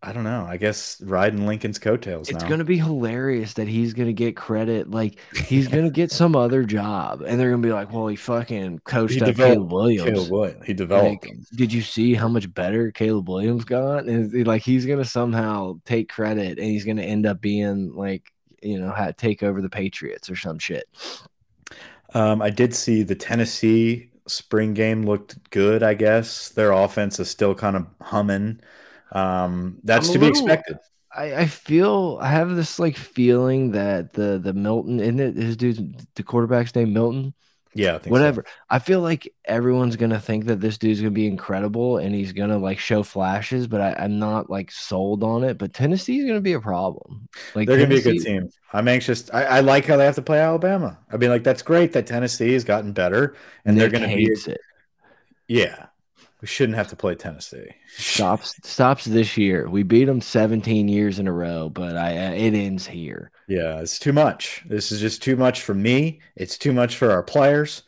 I don't know. I guess riding Lincoln's coattails. It's now. to be hilarious that he's going to get credit. Like <laughs> he's going to get some other job, and they're going to be like, "Well, he fucking coached he up Caleb Williams. Caleb Williams. He developed. Like, did you see how much better Caleb Williams got? And like he's going to somehow take credit, and he's going to end up being like, you know, take over the Patriots or some shit. Um, I did see the Tennessee spring game looked good. I guess their offense is still kind of humming. Um, that's to little, be expected. I, I feel I have this like feeling that the the Milton isn't it his dude the quarterback's name Milton. Yeah, I whatever. So. I feel like everyone's gonna think that this dude's gonna be incredible and he's gonna like show flashes, but I, am not like sold on it. But Tennessee's gonna be a problem. Like they're Tennessee, gonna be a good team. I'm anxious. I, I, like how they have to play Alabama. I mean, like that's great that Tennessee has gotten better and Nick they're gonna be. It. Yeah, we shouldn't have to play Tennessee. Stops stops this year. We beat them 17 years in a row, but I uh, it ends here. Yeah, it's too much. This is just too much for me. It's too much for our players.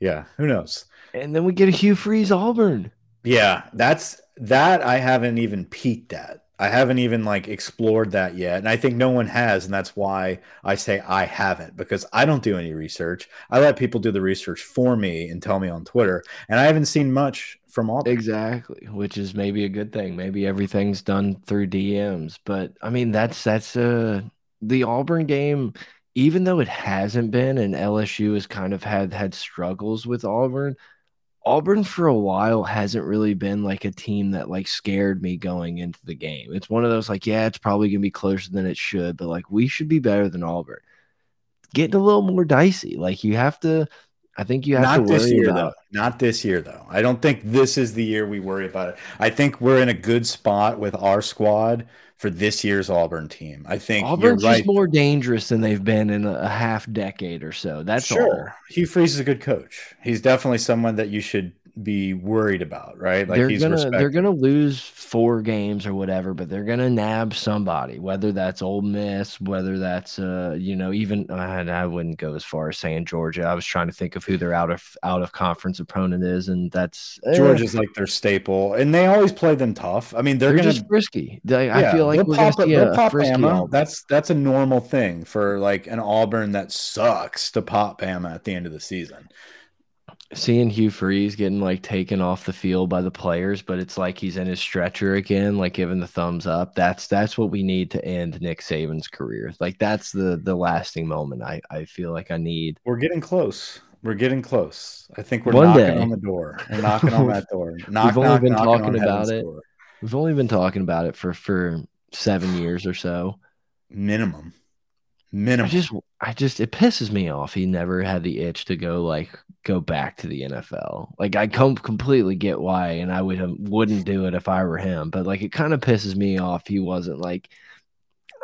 Yeah, who knows? And then we get a Hugh Freeze Auburn. Yeah, that's that I haven't even peeked at. I haven't even like explored that yet. And I think no one has. And that's why I say I haven't because I don't do any research. I let people do the research for me and tell me on Twitter. And I haven't seen much from all Exactly, which is maybe a good thing. Maybe everything's done through DMs. But I mean, that's, that's, uh, the Auburn game, even though it hasn't been, and LSU has kind of had, had struggles with Auburn Auburn for a while hasn't really been like a team that like scared me going into the game. It's one of those like, yeah, it's probably gonna be closer than it should, but like we should be better than Auburn. Getting a little more dicey. Like you have to I think you have Not to this year about... though. Not this year though. I don't think this is the year we worry about it. I think we're in a good spot with our squad for this year's Auburn team. I think Auburn's right. just more dangerous than they've been in a half decade or so. That's sure. All. Hugh Freeze is a good coach. He's definitely someone that you should be worried about, right? Like they're gonna respected. they're gonna lose four games or whatever, but they're gonna nab somebody, whether that's Ole Miss, whether that's uh you know even I, I wouldn't go as far as saying Georgia. I was trying to think of who their out of out of conference opponent is, and that's eh. Georgia's like their staple, and they always play them tough. I mean, they're, they're gonna just frisky. They, yeah, I feel like we're pop, gonna a pop Bama. That's that's a normal thing for like an Auburn that sucks to pop Bama at the end of the season seeing Hugh Freeze getting like taken off the field by the players, but it's like he's in his stretcher again, like giving the thumbs up. That's that's what we need to end Nick Saban's career. Like that's the the lasting moment. I I feel like I need. We're getting close. We're getting close. I think we're One knocking day. on the door. <laughs> We're knocking on that door. Knock, We've only knock, been talking about it. Door. We've only been talking about it for for seven years or so. Minimum. Minimum. I just, I just, it pisses me off. He never had the itch to go like go back to the NFL. Like I com completely get why, and I would wouldn't do it if I were him. But like it kind of pisses me off. He wasn't like,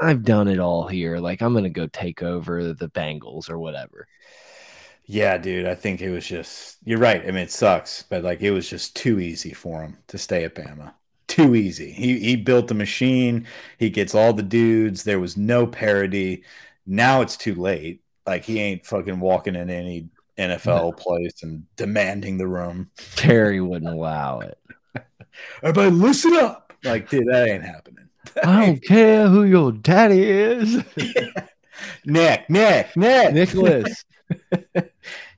I've done it all here. Like I'm gonna go take over the Bengals or whatever. Yeah, dude. I think it was just. You're right. I mean, it sucks, but like it was just too easy for him to stay at Bama too easy. He he built the machine. He gets all the dudes. There was no parity. Now it's too late. Like he ain't fucking walking in any NFL <laughs> place and demanding the room. Terry wouldn't allow it. <laughs> Everybody, listen up. Like, dude, that ain't happening. <laughs> I don't care who your daddy is. Nick, Nick, Nick, Nicholas.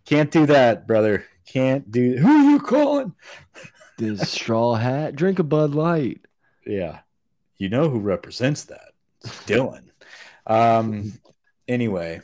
Can't do that, brother. Can't do. Who are you calling? This straw hat. Drink a Bud Light. Yeah, you know who represents that? It's Dylan. Um, anyway,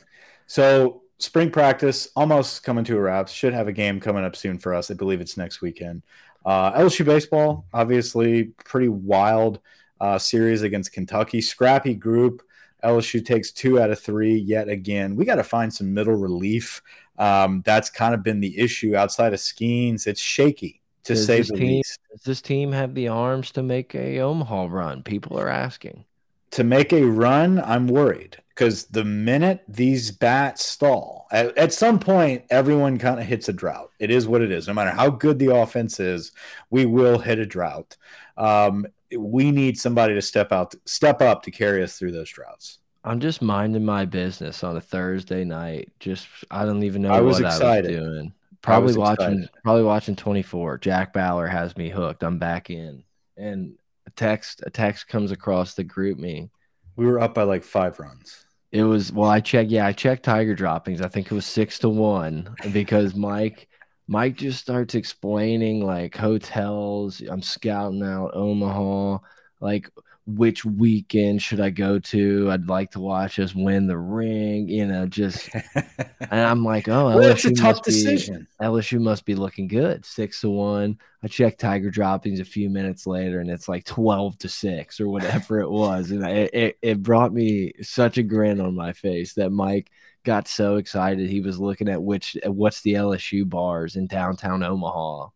so spring practice almost coming to a wrap. Should have a game coming up soon for us. I believe it's next weekend. Uh, LSU baseball, obviously, pretty wild uh, series against Kentucky. Scrappy group. LSU takes two out of three yet again. We got to find some middle relief. Um, that's kind of been the issue outside of Skenes. It's shaky to Does say the team least. does this team have the arms to make a Omaha run? People are asking. To make a run, I'm worried because the minute these bats stall, at, at some point, everyone kind of hits a drought. It is what it is. No matter how good the offense is, we will hit a drought. Um, we need somebody to step out, step up to carry us through those droughts. I'm just minding my business on a Thursday night. Just I don't even know I was what excited. I was doing. Probably was watching excited. probably watching 24. Jack Bauer has me hooked. I'm back in. And a text a text comes across the GroupMe. We were up by like five runs. It was well, I checked. Yeah, I checked Tiger droppings. I think it was six to one because Mike, Mike just starts explaining like hotels. I'm scouting out Omaha. Like, which weekend should I go to? I'd like to watch us win the ring. You know, just <laughs> and I'm like, oh, Well, it's a tough must be- decision. LSU must be looking good. Six to one. I checked Tiger droppings a few minutes later, and it's like twelve to six or whatever it was, and it, it it brought me such a grin on my face that Mike got so excited he was looking at which what's the LSU bars in downtown Omaha,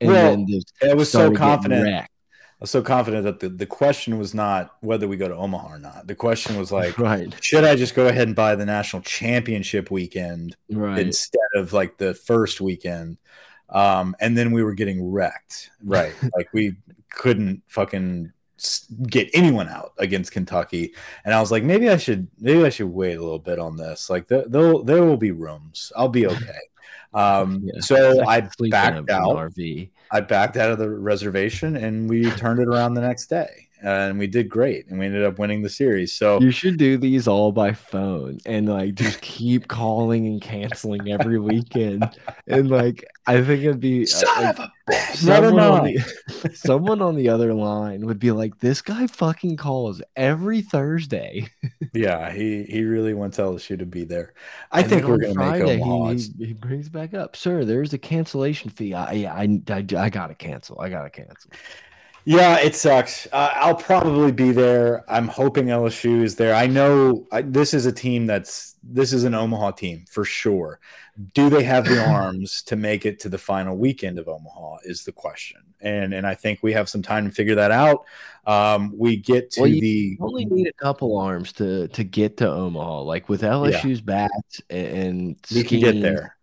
and Well, then just I was so confident. Was so confident that the, the question was not whether we go to Omaha or not. The question was like, <laughs> right, should I just go ahead and buy the national championship weekend right. instead of like the first weekend? Um, and then we were getting wrecked. Right. <laughs> like we couldn't fucking get anyone out against Kentucky. And I was like, maybe I should, maybe I should wait a little bit on this. Like there, there'll, there will be rooms. I'll be <laughs> okay. Um, Yeah, so I like sleeping in backed out. RV. I backed out of the reservation and we turned it around the next day. And we did great. And we ended up winning the series. So You should do these all by phone and like just keep calling and canceling every weekend. And like I think it'd be uh, son like, of a bitch. Someone on, the, <laughs> someone on the other line would be like, This guy fucking calls every Thursday. <laughs> Yeah, he he really wants LSU to be there. I And think we're gonna make Friday, Omaha. He, he, he brings back up, sir. There's a cancellation fee. I, I, I, I gotta cancel. I gotta cancel. Yeah, it sucks. Uh, I'll probably be there. I'm hoping LSU is there. I know I, this is a team that's this is an Omaha team for sure. Do they have the <laughs> arms to make it to the final weekend of Omaha? Is the question. And and I think we have some time to figure that out. Um, we get to Well, you- the only need a couple arms to to get to Omaha. Like with LSU's bats and we can get there.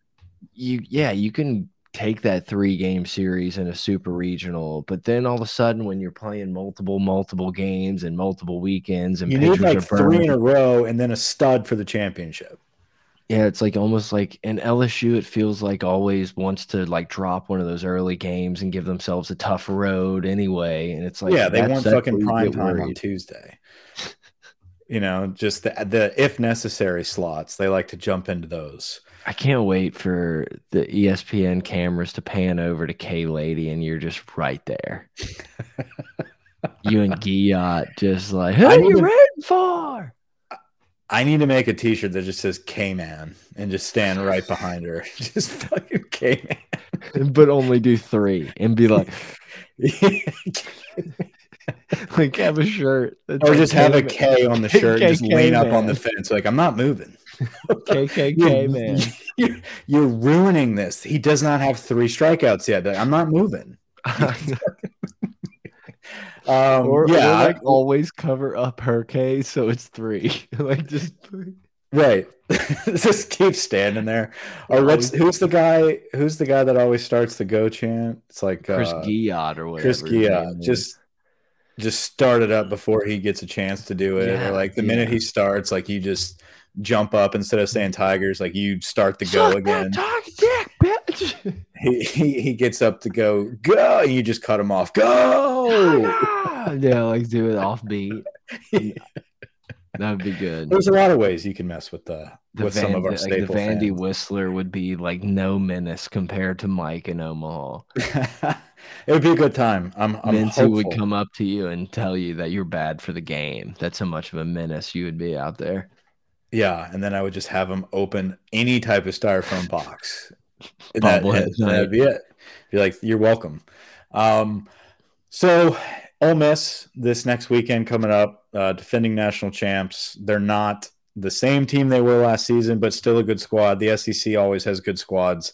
you yeah you can take that three game series in a super regional but then all of a sudden when you're playing multiple multiple games and multiple weekends and You need like three in a row and then a stud for the championship. yeah it's like almost like in lsu it feels like always wants to like drop one of those early games and give themselves a tough road anyway and it's like yeah, they want fucking prime time on. Tuesday. you know, just the, the if necessary slots. They like to jump into those. I can't wait for the ESPN cameras to pan over to K Lady and you're just right there. you and <laughs> Giot just like, who I are you to- rooting for? I need to make a T-shirt that just says K Man and just stand right behind her. <laughs> Just fucking K Man. But only do three and be like, <laughs> like have a shirt. or just have a K on the shirt, and just lean up on the fence. Like I'm not moving. KKK man. You're, you're ruining this. He does not have three strikeouts yet. I'm not moving. <laughs> Um, or, yeah, or I- always cover up her K so it's three. <laughs> like just Right. <laughs> Just keep standing there. Or what's who's the guy who's the guy that always starts the go chant? It's like Chris uh, or whatever. Chris his Gia. name is. Just just start it up before he gets a chance to do it. Yeah, or like the minute he starts, like you just jump up instead of saying tigers, like you start to go again. Dick, bitch. <laughs> He, he he gets up to go, go, and you just cut him off. Go. Ah! yeah, like do it off offbeat. <laughs> That would be good. There's a lot of ways you can mess with the, The with some of our like the Vandy fans. Whistler would be like no menace compared to Mike in Omaha. <laughs> it would be a good time. I'm, I'm Mincy would come up to you and tell you that you're bad for the game. That's how much of a menace you would be out there. Yeah, and then I would just have them open any type of styrofoam box. <laughs> And that, that'd be it. Be like, "You're welcome." Um, so Ole Miss this next weekend coming up, uh, defending national champs. They're not the same team they were last season, but still a good squad. The SEC always has good squads.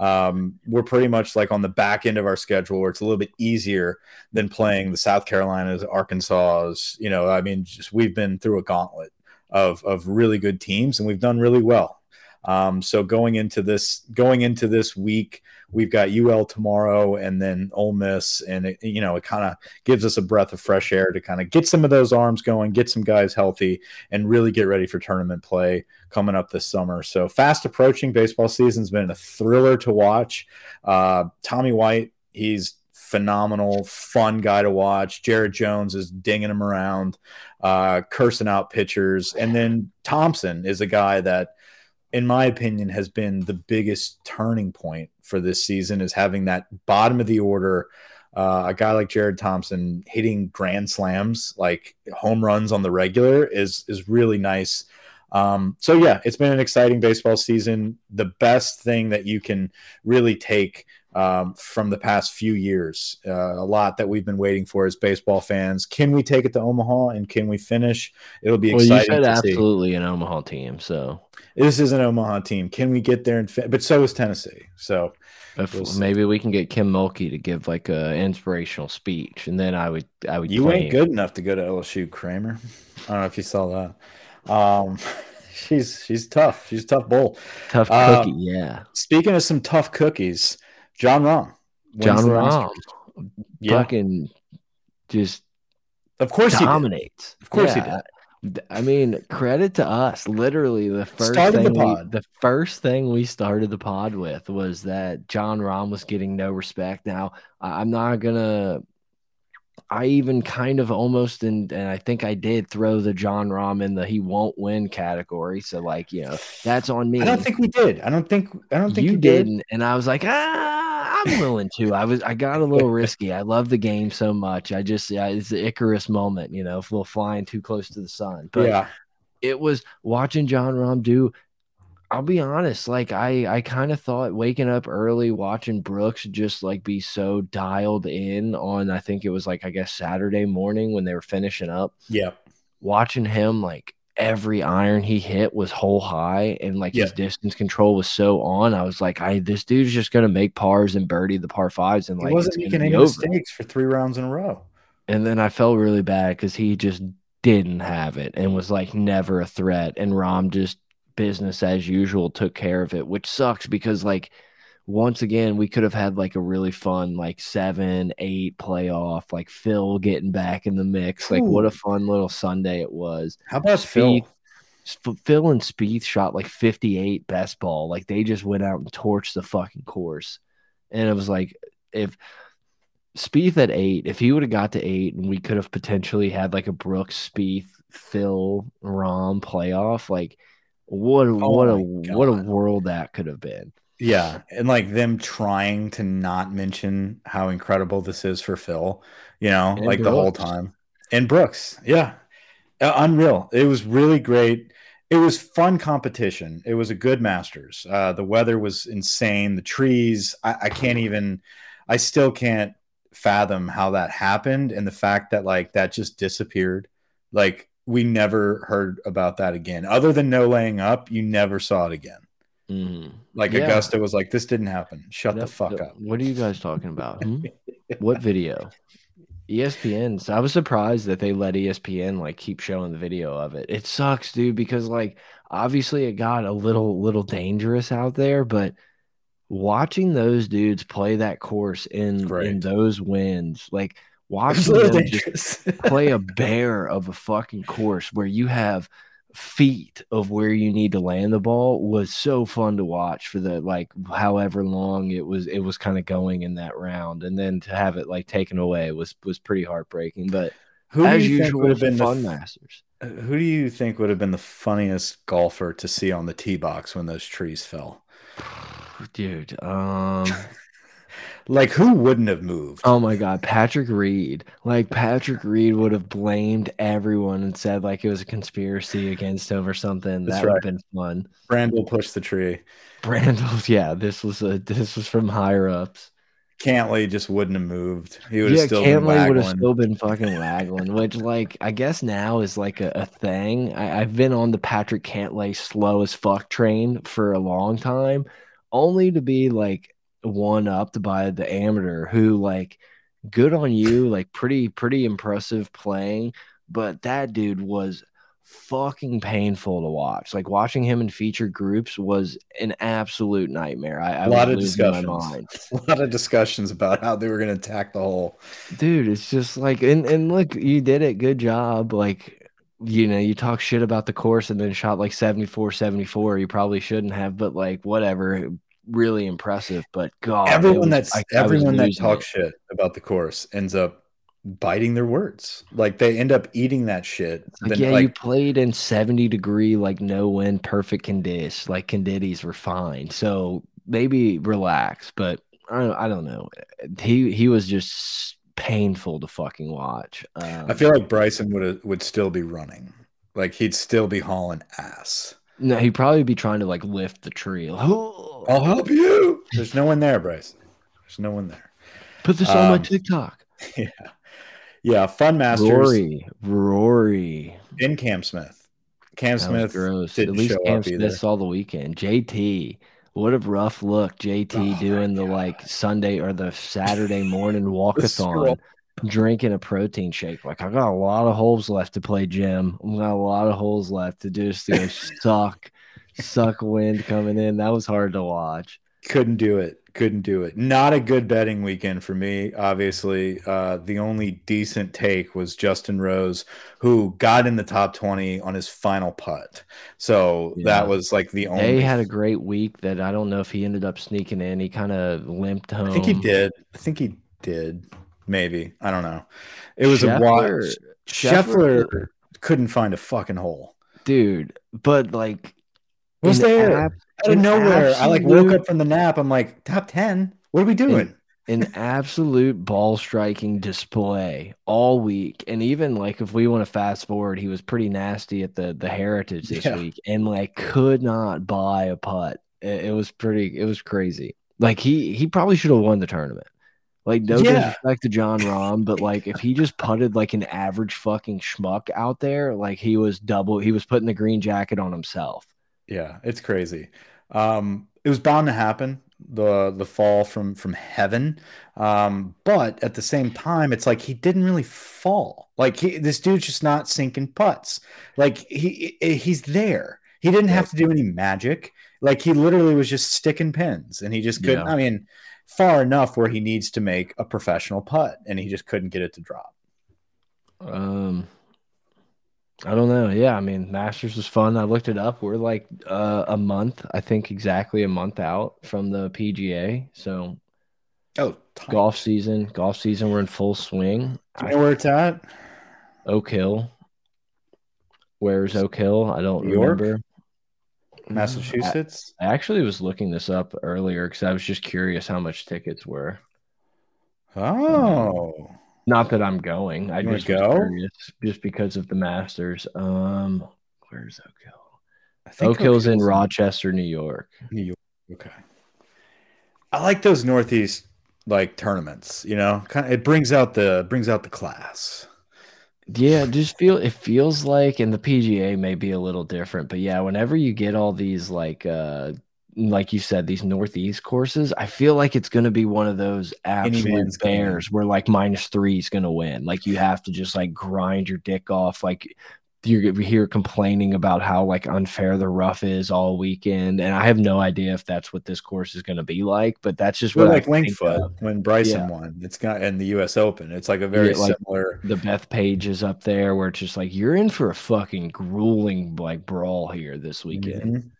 Um, we're pretty much like on the back end of our schedule where it's a little bit easier than playing the South Carolinas, Arkansas's. You know, I mean, just we've been through a gauntlet of of really good teams, and we've done really well. Um, so going into this going into this week, we've got UL tomorrow and then Ole Miss, and it, you know it kind of gives us a breath of fresh air to kind of get some of those arms going, get some guys healthy, and really get ready for tournament play coming up this summer. So fast approaching baseball season's been a thriller to watch. Uh, Tommy White, he's phenomenal, fun guy to watch. Jared Jones is dinging him around, uh, cursing out pitchers, and then Thompson is a guy that in my opinion, has been the biggest turning point for this season is having that bottom of the order. Uh, a guy like Jared Thompson hitting grand slams, like home runs on the regular, is is really nice. Um, so yeah, it's been an exciting baseball season. The best thing that you can really take um, from the past few years. Uh, a lot that we've been waiting for as baseball fans. Can we take it to Omaha and can we finish? It'll be well, exciting. You said absolutely see. an Omaha team. So this is an Omaha team. Can we get there and fin- but so is Tennessee. So we'll maybe we can get Kim Mulkey to give like a inspirational speech, and then I would I would. You claim. ain't good enough to go to LSU, Kramer. I don't know if you saw that. Um, <laughs> she's she's tough. She's a tough bull. Tough cookie, uh, yeah. Speaking of some tough cookies, Jon Rahm. Jon Rahm. Yeah. Fucking just of course dominates. Of course yeah. he did. I mean, credit to us. Literally, the first started thing the, we, the first thing we started the pod with was that Jon Rahm was getting no respect. Now, I'm not gonna I even kind of almost and and I think I did throw the Jon Rahm in the he won't win category. So like you know that's on me. I don't think we did. I don't think I don't think you, you didn't. Did. And I was like ah, I'm willing to. I was I got a little risky. I love the game so much. I just yeah, it's the Icarus moment. You know, if we're flying too close to the sun. But yeah. It was watching Jon Rahm do I'll be honest, like I I kind of thought waking up early watching Brooks just like be so dialed in on I think it was like I guess Saturday morning when they were finishing up. Yeah. Watching him like every iron he hit was hole high and like yeah. his distance control was so on. I was like, I this dude's just gonna make pars and birdie the par fives and like wasn't making any over. mistakes for three rounds in a row. And then I felt really bad because he just didn't have it and was like never a threat. And Rahm just business as usual took care of it, which sucks because like once again we could have had like a really fun like seven eight playoff like Phil getting back in the mix. Like what a fun little Sunday it was. How about? Phil? Phil and Spieth shot like 58 best ball. Like they just went out and torched the fucking course. And it was like if Spieth at eight, if he would have got to eight and we could have potentially had like a Brooks Spieth Phil Rahm playoff, like what oh what a God. what a world that could have been. Yeah, and like them trying to not mention how incredible this is for Phil, you know, and like Brooks. the whole time. And Brooks, yeah, uh, unreal. It was really great. It was fun competition. It was a good Masters. Uh, the weather was insane. The trees, I, I can't even. I still can't fathom how that happened, and the fact that like that just disappeared. Like we never heard about that again. Other than no laying up, you never saw it again. Mm. Like yeah. Augusta was like, "This didn't happen. Shut the fuck up." What are you guys talking about? Hmm? what video? ESPN. So I was surprised that they let ESPN like keep showing the video of it. It sucks, dude, because like obviously it got a little little dangerous out there, but watching those dudes play that course in in those winds, like watching them just play a <laughs> bear of a fucking course where you have feet of where you need to land the ball was so fun to watch for the like however long it was it was kind of going in that round. And then to have it like taken away was was pretty heartbreaking. But who as usual would have been fun the, masters. uh, who do you think would have been the funniest golfer to see on the tee box when those trees fell? <sighs> Dude um like who wouldn't have moved? Oh my god, Patrick Reed. Like Patrick Reed would have blamed everyone and said like it was a conspiracy against him or something. That's that would have been fun. Brandel pushed the tree. Brandel, <laughs> yeah, this was a this was from higher ups. Cantlay just wouldn't have moved. He would yeah, have still Cantlay been would have still been fucking waggling, which like I guess now is like a, a thing. I, I've been on the Patrick Cantlay slow as fuck train for a long time, only to be like one upped by the amateur who like good on you, like pretty pretty impressive playing, but that dude was fucking painful to watch. Like watching him in feature groups was an absolute nightmare. I, I a lot of discussions. <laughs> A lot of discussions about how they were going to attack the hole. dude it's just like and and look you did it good job like you know you talk shit about the course and then shot like 74 74 you probably shouldn't have but like whatever really impressive but god everyone was- that's I- I everyone that talks it. shit about the course ends up biting their words. Like they end up eating that shit. Like, Then, yeah you played in 70 degree like no wind perfect conditions like conditions were fine so maybe relax but i don't, I don't know he he was just painful to fucking watch um, I feel like Bryson would would still be running. Like he'd still be hauling ass. No he'd probably be trying to like lift the tree I'll help you. There's no one there, Bryce. There's no one there. Put this on my Um, TikTok. <laughs> Yeah. Yeah. Fun Masters Rory, Rory. in Cam Smith. Cam That Smith gross. At least Cam either. Smith saw the weekend. JT, what a rough look. JT Oh doing the like Sunday or the Saturday morning <laughs> walkathon. Drinking a protein shake. Like I got a lot of holes left to play, Jim. I got a lot of holes left to just go <laughs> suck, suck wind coming in. That was hard to watch. Couldn't do it. Couldn't do it. Not a good betting weekend for me. Obviously, uh, the only decent take was Justin Rose, who got in the top twenty on his final putt. So Yeah. that was like the only. They had a great week that I don't know if he ended up sneaking in. He kind of limped home. I think he did. I think he did. Maybe I don't know. It was a watch. Scheffler- Scheffler couldn't find a fucking hole. dude. But like, Was there ab- out of an nowhere? I like woke up from the nap. I'm like, top ten. What are we doing? an absolute ball striking display all week. And even like if we want to fast forward, he was pretty nasty at the the Heritage this Yeah. week, and like could not buy a putt. It, it was pretty. It was crazy. Like he he probably should have won the tournament. Like no Yeah. disrespect to Jon Rahm, but like if he just putted like an average fucking schmuck out there, like he was double. He was putting the green jacket on himself. Yeah, it's crazy. Um, it was bound to happen the the fall from from heaven. Um, but at the same time, it's like he didn't really fall. Like he, this dude's just not sinking putts. Like he he's there. He didn't have to do any magic. Like he literally was just sticking pins, and he just couldn't. Yeah. I mean, far enough where he needs to make a professional putt, and he just couldn't get it to drop. Um, I don't know. Yeah, I mean, Masters was fun. I looked it up. We're like uh, a month, I think, exactly a month out from the PGA. So Oh, golf season, golf season, we're in full swing. Do you know where it's at? Oak Hill. Where's Oak Hill? I don't New York? Remember. Massachusetts. I actually was looking this up earlier because I was just curious how much tickets were. Oh, Not that I'm going. I just go? curious just because of the Masters. Um, where's Oak Hill? I think Oak Hill's in Rochester, New York. New York. Okay. I like those Northeast like tournaments. You know, kind of it brings out the brings out the class. Yeah, just feel it feels like, and the PGA may be a little different, but yeah, whenever you get all these like uh like you said, these northeast courses, I feel like it's gonna be one of those absolute bears where like minus three is gonna win. Like you have to just like grind your dick off. Like you're here complaining about how like unfair the rough is all weekend, and I have no idea if that's what this course is gonna be like, but that's just what like I think Winged Foot when Bryson Yeah. won, it's got in the U.S. Open. It's like a very Yeah, like- similar. the Bethpage is up there where it's just like you're in for a fucking grueling like brawl here this weekend. Mhm.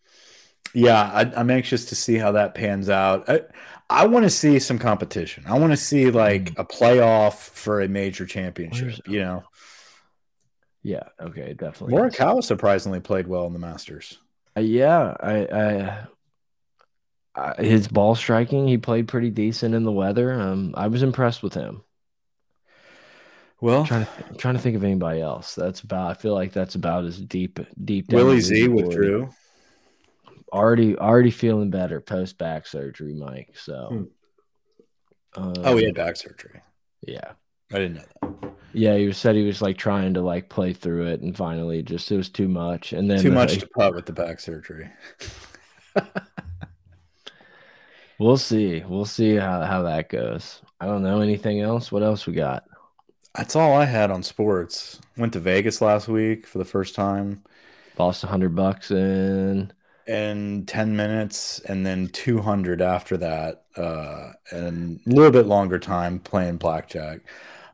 Yeah, I, I'm anxious to see how that pans out. I, I want to see some competition. I want to see like a playoff for a major championship. Where's- You know, Yeah, okay, definitely. Morikawa surprisingly played well in the Masters. Uh, yeah, I, I, I, his ball striking, he played pretty decent in the weather. Um, I was impressed with him. Well, I'm trying to, I'm trying to think of anybody else. That's about. I feel like that's about as deep, deep. down Willie Z withdrew. Already, already feeling better post back surgery, Mike. So. Hmm. Uh, Oh, he had back surgery. yeah. I didn't know that. Yeah, he was said he was like trying to like play through it, and finally just it was too much. And then Too uh, much to putt with the back surgery. <laughs> we'll see. We'll see how how that goes. I don't know anything else. What else we got? That's all I had on sports. Went to Vegas last week for the first time Lost a hundred bucks in. in 10 minutes and then 200 after that uh and a little bit longer time playing blackjack.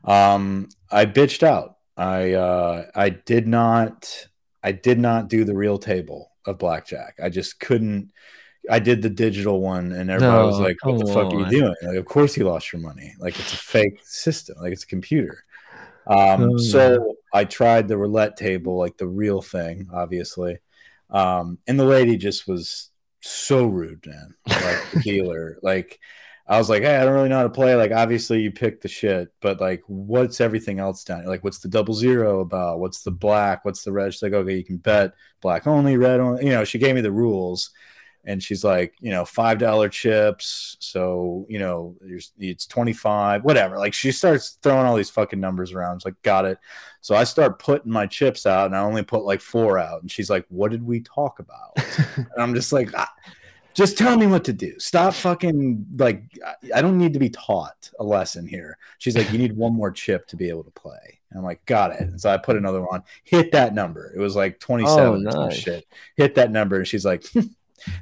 Um I bitched out. I uh I did not I did not do the real table of blackjack. I just couldn't I did the digital one and everybody was like, What the fuck are you doing? Like, of course you lost your money. Like it's a fake system, like it's a computer. Um, Oh, so I tried the roulette table, like the real thing, obviously. Um, and the lady just was so rude, man. Like the <laughs> dealer. Like I was like, hey, I don't really know how to play. Like, obviously you pick the shit, but like what's everything else down? Like, what's the double zero about? What's the black? What's the red? She's like, okay, you can bet black only, red only. You know, she gave me the rules and she's like, you know, five dollar chips. So you know, it's twenty five, whatever. Like she starts throwing all these fucking numbers around. It's like, got it. So I start putting my chips out, and I only put like four out. And she's like, "What did we talk about?" <laughs> and I'm just like, "Ah, "Just tell me what to do. Stop fucking like. I- don't need to be taught a lesson here." She's like, "You need one more chip to be able to play." And I'm like, "Got it." And so I put another one. Hit that number. It was like 27 Oh, or nice. shit. Hit that number, and she's like.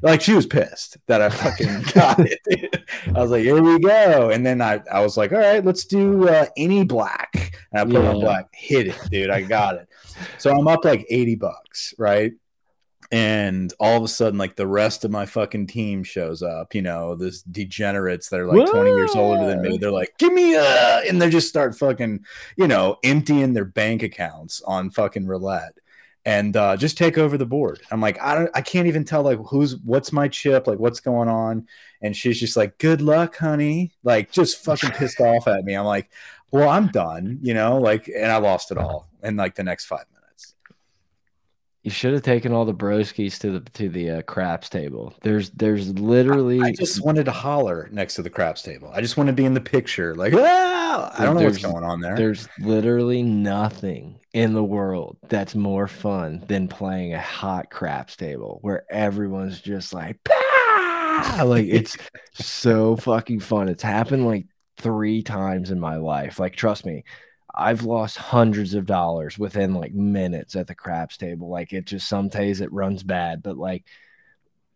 Like she was pissed that I fucking <laughs> got it. dude. I was like, "Here we go!" And then I, I was like, "All right, let's do uh, any black." And I put on black, hit it, dude. I got it. So I'm up like eighty bucks, right? And all of a sudden, like the rest of my fucking team shows up. You know, this degenerates that are like twenty years older than me. They're like, "Give me a," and they just start fucking, you know, emptying their bank accounts on fucking roulette and uh, just take over the board. I'm like, I don't, I can't even tell like who's, what's my chip, like what's going on. And she's just like, good luck, honey. Like just fucking pissed off at me. I'm like, well, I'm done, you know, like, and I lost it all in like the next five minutes. You should have taken all the broskies to the to the uh, craps table. There's there's literally I just wanted to holler next to the craps table. I just want to be in the picture. Like, ah! I don't know what's going on there. There's literally nothing in the world that's more fun than playing a hot craps table where everyone's just like, "Pah!" like it's <laughs> so fucking fun. It's happened like three times in my life. Like, trust me, I've lost hundreds of dollars within like minutes at the craps table. Like, it just some days it runs bad, but like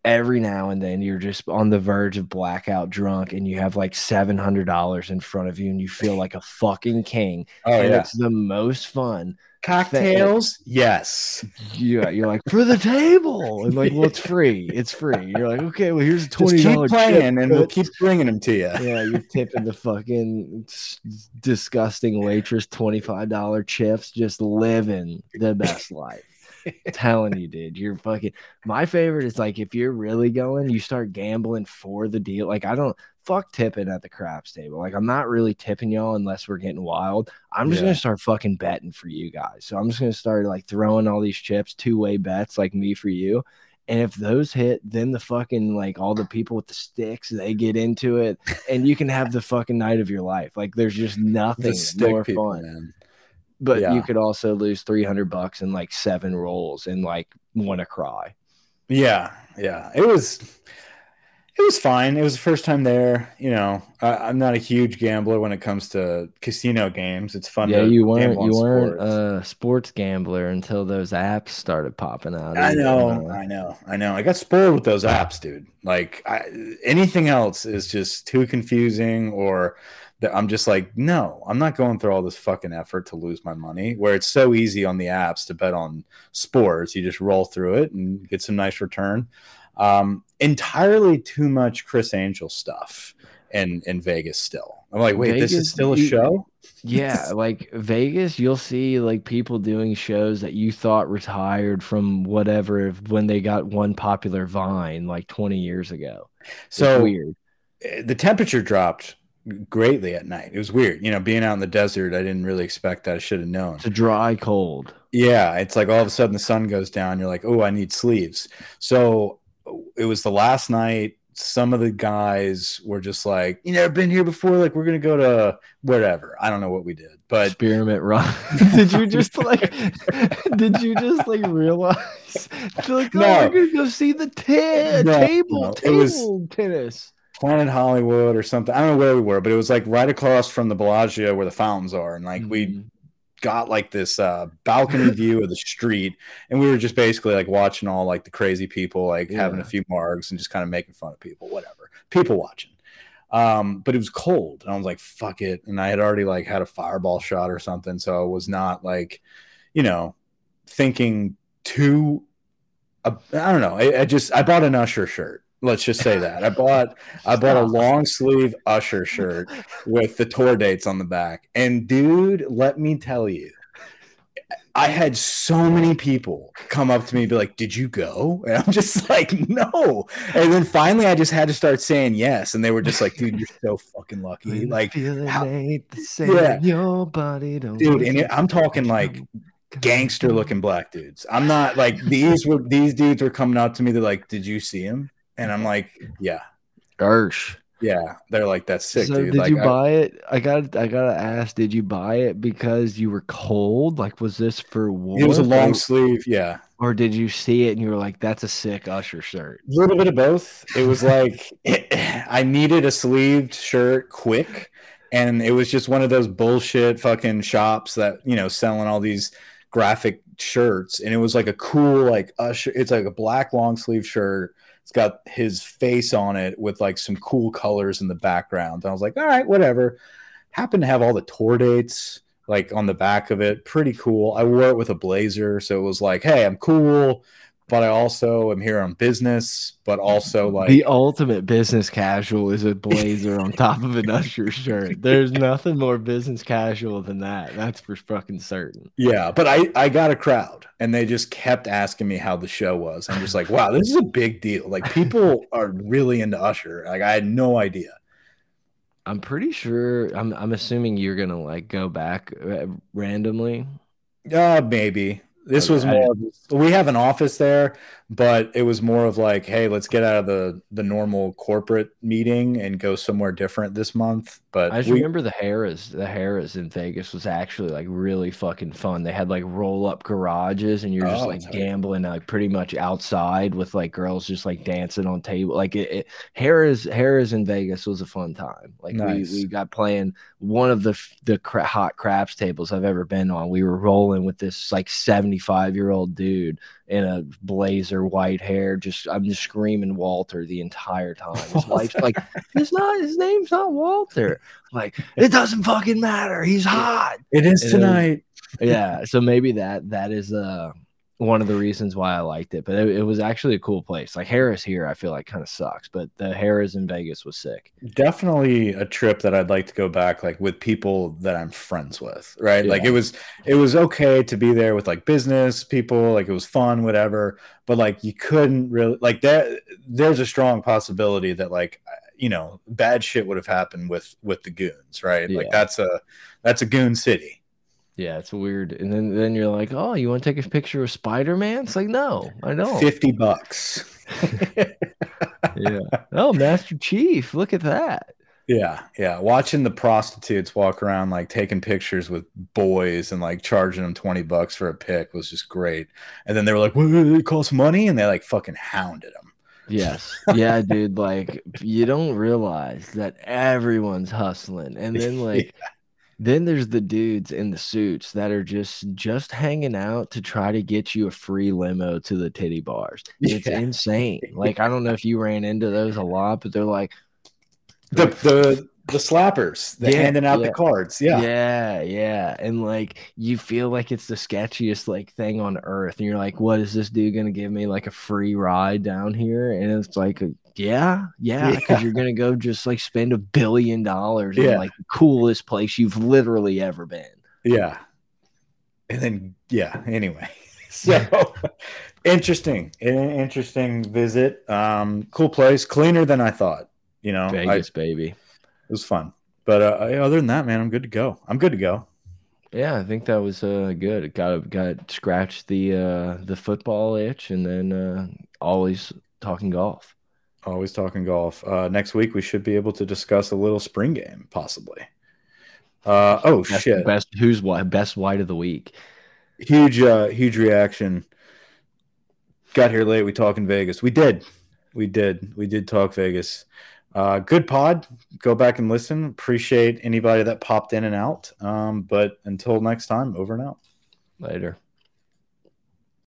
every now and then you're just on the verge of blackout drunk and you have like $700 in front of you and you feel <laughs> like a fucking king oh, and yeah. it's the most fun. Cocktails? Yes. Yeah, you're like for the table, and like, well, it's free. It's free. You're like, okay, well, here's a Just twenty keep dollars. playing and we'll keep bringing them to you. Yeah, you're tipping the fucking disgusting waitress twenty five dollar chips, just living the best life. telling you, dude, you're fucking. My favorite is like if you're really going, you start gambling for the deal. Like I don't fuck tipping at the craps table. Like I'm not really tipping y'all unless we're getting wild. I'm just Yeah. gonna start fucking betting for you guys. So I'm just gonna start like throwing all these chips, two way bets, like me for you. And if those hit, then the fucking like all the people with the sticks, they get into it, and you can have the fucking night of your life. Like there's just nothing stick more people, fun. man. But Yeah. you could also lose 300 bucks in like seven rolls and like want to cry. Yeah, yeah. It was it was fine. It was the first time there. You know, I, I'm not a huge gambler when it comes to casino games. It's fun. Yeah, you weren't you weren't sports. a sports gambler until those apps started popping out. I know. I know, I know. I got spoiled with those apps, dude. Like I, anything else is just too confusing, or that I'm just like, no, I'm not going through all this fucking effort to lose my money. Where it's so easy on the apps to bet on sports, you just roll through it and get some nice return. Um, entirely too much Criss Angel stuff in in Vegas. Still, I'm like, wait, this is still a show. Yeah, <laughs> like Vegas, you'll see like people doing shows that you thought retired from whatever when they got one popular Vine like 20 years ago. It's So weird. eh, the temperature dropped greatly at night. It was weird. You know, being out in the desert, I didn't really expect that. I should have known. It's a dry cold. Yeah, it's like all of a sudden the sun goes down. You're like, oh, I need sleeves. So it was the last night. some of the guys were just like, "You never been here before? Like, we're gonna go to whatever." I don't know what we did, but Experiment run. <laughs> did you just like? <laughs> did you just like realize? <laughs> Like, oh, No. we're gonna go see the ta- No, table no, it table was- tennis. Planet Hollywood or something. I don't know where we were, but it was like right across from the Bellagio where the fountains are, and like we Mhm. Got like this uh balcony <laughs> view of the street and we were just basically like watching all like the crazy people like having a few margs and just kind of making fun of people whatever. People watching. Um but it was cold and i was like fuck it. And i had already like had a fireball shot or something so i was not like you know thinking too uh, i don't know. I, I just i bought an usher shirt let's just say that i bought i bought a long sleeve usher shirt with the tour dates on the back. And dude, let me tell you, I had so many people come up to me and be like, Did you go? And I'm just <laughs> like, No. And then finally I just had to start saying yes. And they were just like, Dude, you're so fucking lucky. Like, how- ain't the same. Yeah. Your body don't. dude, and it, I'm talking like gangster looking black dudes. I'm not like these were these dudes were coming up to me. They're like, Did you see him? And I'm like, Yeah, Gersh. yeah. They're like, That's sick, so dude. did like, you I- buy it? I got. I gotta ask. Did you buy it because you were cold? Like, was this for war? it was a long sleeve, yeah. or did you see it and you were like, "That's a sick Usher shirt"? A little bit of both. It was like <laughs> I needed a sleeved shirt quick, and it was just one of those bullshit fucking shops that you know selling all these graphic shirts, and it was like a cool like usher. It's like a black long sleeve shirt. It's got his face on it with like some cool colors in the background. And I was like, all right, whatever. Happened to have all the tour dates like on the back of it. Pretty cool. I wore it with a blazer, so it was like, hey, I'm cool but I also am here on business, but also like the ultimate business casual is a blazer on top of an Usher shirt. There's <laughs> nothing more business casual than that. That's for fucking certain. yeah, but I I got a crowd and they just kept asking me how the show was. I'm just like, wow, this is a big deal. Like people <laughs> are really into Usher. Like I had no idea. I'm pretty sure. I'm. I'm assuming you're gonna like go back uh, randomly. Uh maybe. This was more of, we have an office there, but it was more of like, hey, let's get out of the the normal corporate meeting and go somewhere different this month. But I just we, remember the Harrah's. The Harrah's in Vegas was actually like really fucking fun. They had like roll up garages, and you're just Oh, like gambling like pretty much outside with like girls just like dancing on table. Like it, it Harrah's Harrah's in Vegas was a fun time. Like Nice. we we got playing one of the the cra hot craps tables I've ever been on. We were rolling with this like 75 year old dude in a blazer, white hair. Just I'm just screaming Walter the entire time. His wife's like, it's not his name's not Walter. Like, it doesn't fucking matter. He's hot. it is And tonight. Yeah. So maybe that that is uh one of the reasons why I liked it. But it, it was actually a cool place. Like Harrah's here, I feel like kind of sucks, but the Harrah's in Vegas was sick. definitely a trip that I'd like to go back like with people that I'm friends with, right? Like it was it was okay to be there with like business people, like it was fun, whatever, but like you couldn't really like that there's a strong possibility that like you know, bad shit would have happened with with the goons, right? Like that's a that's a goon city. Yeah, it's weird. And then then you're like, oh, you want to take a picture of Spider Man? It's like, no, I don't. 50 bucks. yeah. Oh, Master Chief, look at that. Yeah, yeah. Watching the prostitutes walk around like taking pictures with boys and like charging them 20 bucks for a pic was just great. And then they were like, what, it costs money? And they like fucking hounded them. Yes. Yeah, dude. Like you don't realize that everyone's hustling. And then <laughs> like then there's the dudes in the suits that are just just hanging out to try to get you a free limo to the titty bars. <laughs> It's Yeah. insane. Like I don't know if you ran into those a lot, but they're like The the the slappers, the Yeah, handing out yeah. the cards. Yeah. yeah, yeah. And like you feel like it's the sketchiest like thing on earth. And you're like, what is this dude gonna give me like a free ride down here? And it's like yeah, yeah, because Yeah. you're gonna go just like spend a billion dollars in like the coolest place you've literally ever been. Yeah. And then yeah, anyway. <laughs> So <laughs> interesting. An interesting visit. Um cool place, cleaner than I thought. You know, I, Vegas, baby. it was fun. But uh, other than that, man, I'm good to go. I'm good to go. Yeah, I think that was uh good. It got got scratched the uh the football itch and then uh always talking golf. Always talking golf. Uh, next week we should be able to discuss a little spring game, possibly. Uh, oh best, shit! Best who's what? Best white of the week. Huge, uh, huge reaction. Got here late. We talk in Vegas. We did, we did, we did talk Vegas. Uh, good pod. Go back and listen. Appreciate anybody that popped in and out. Um, but until next time, over and out. Later.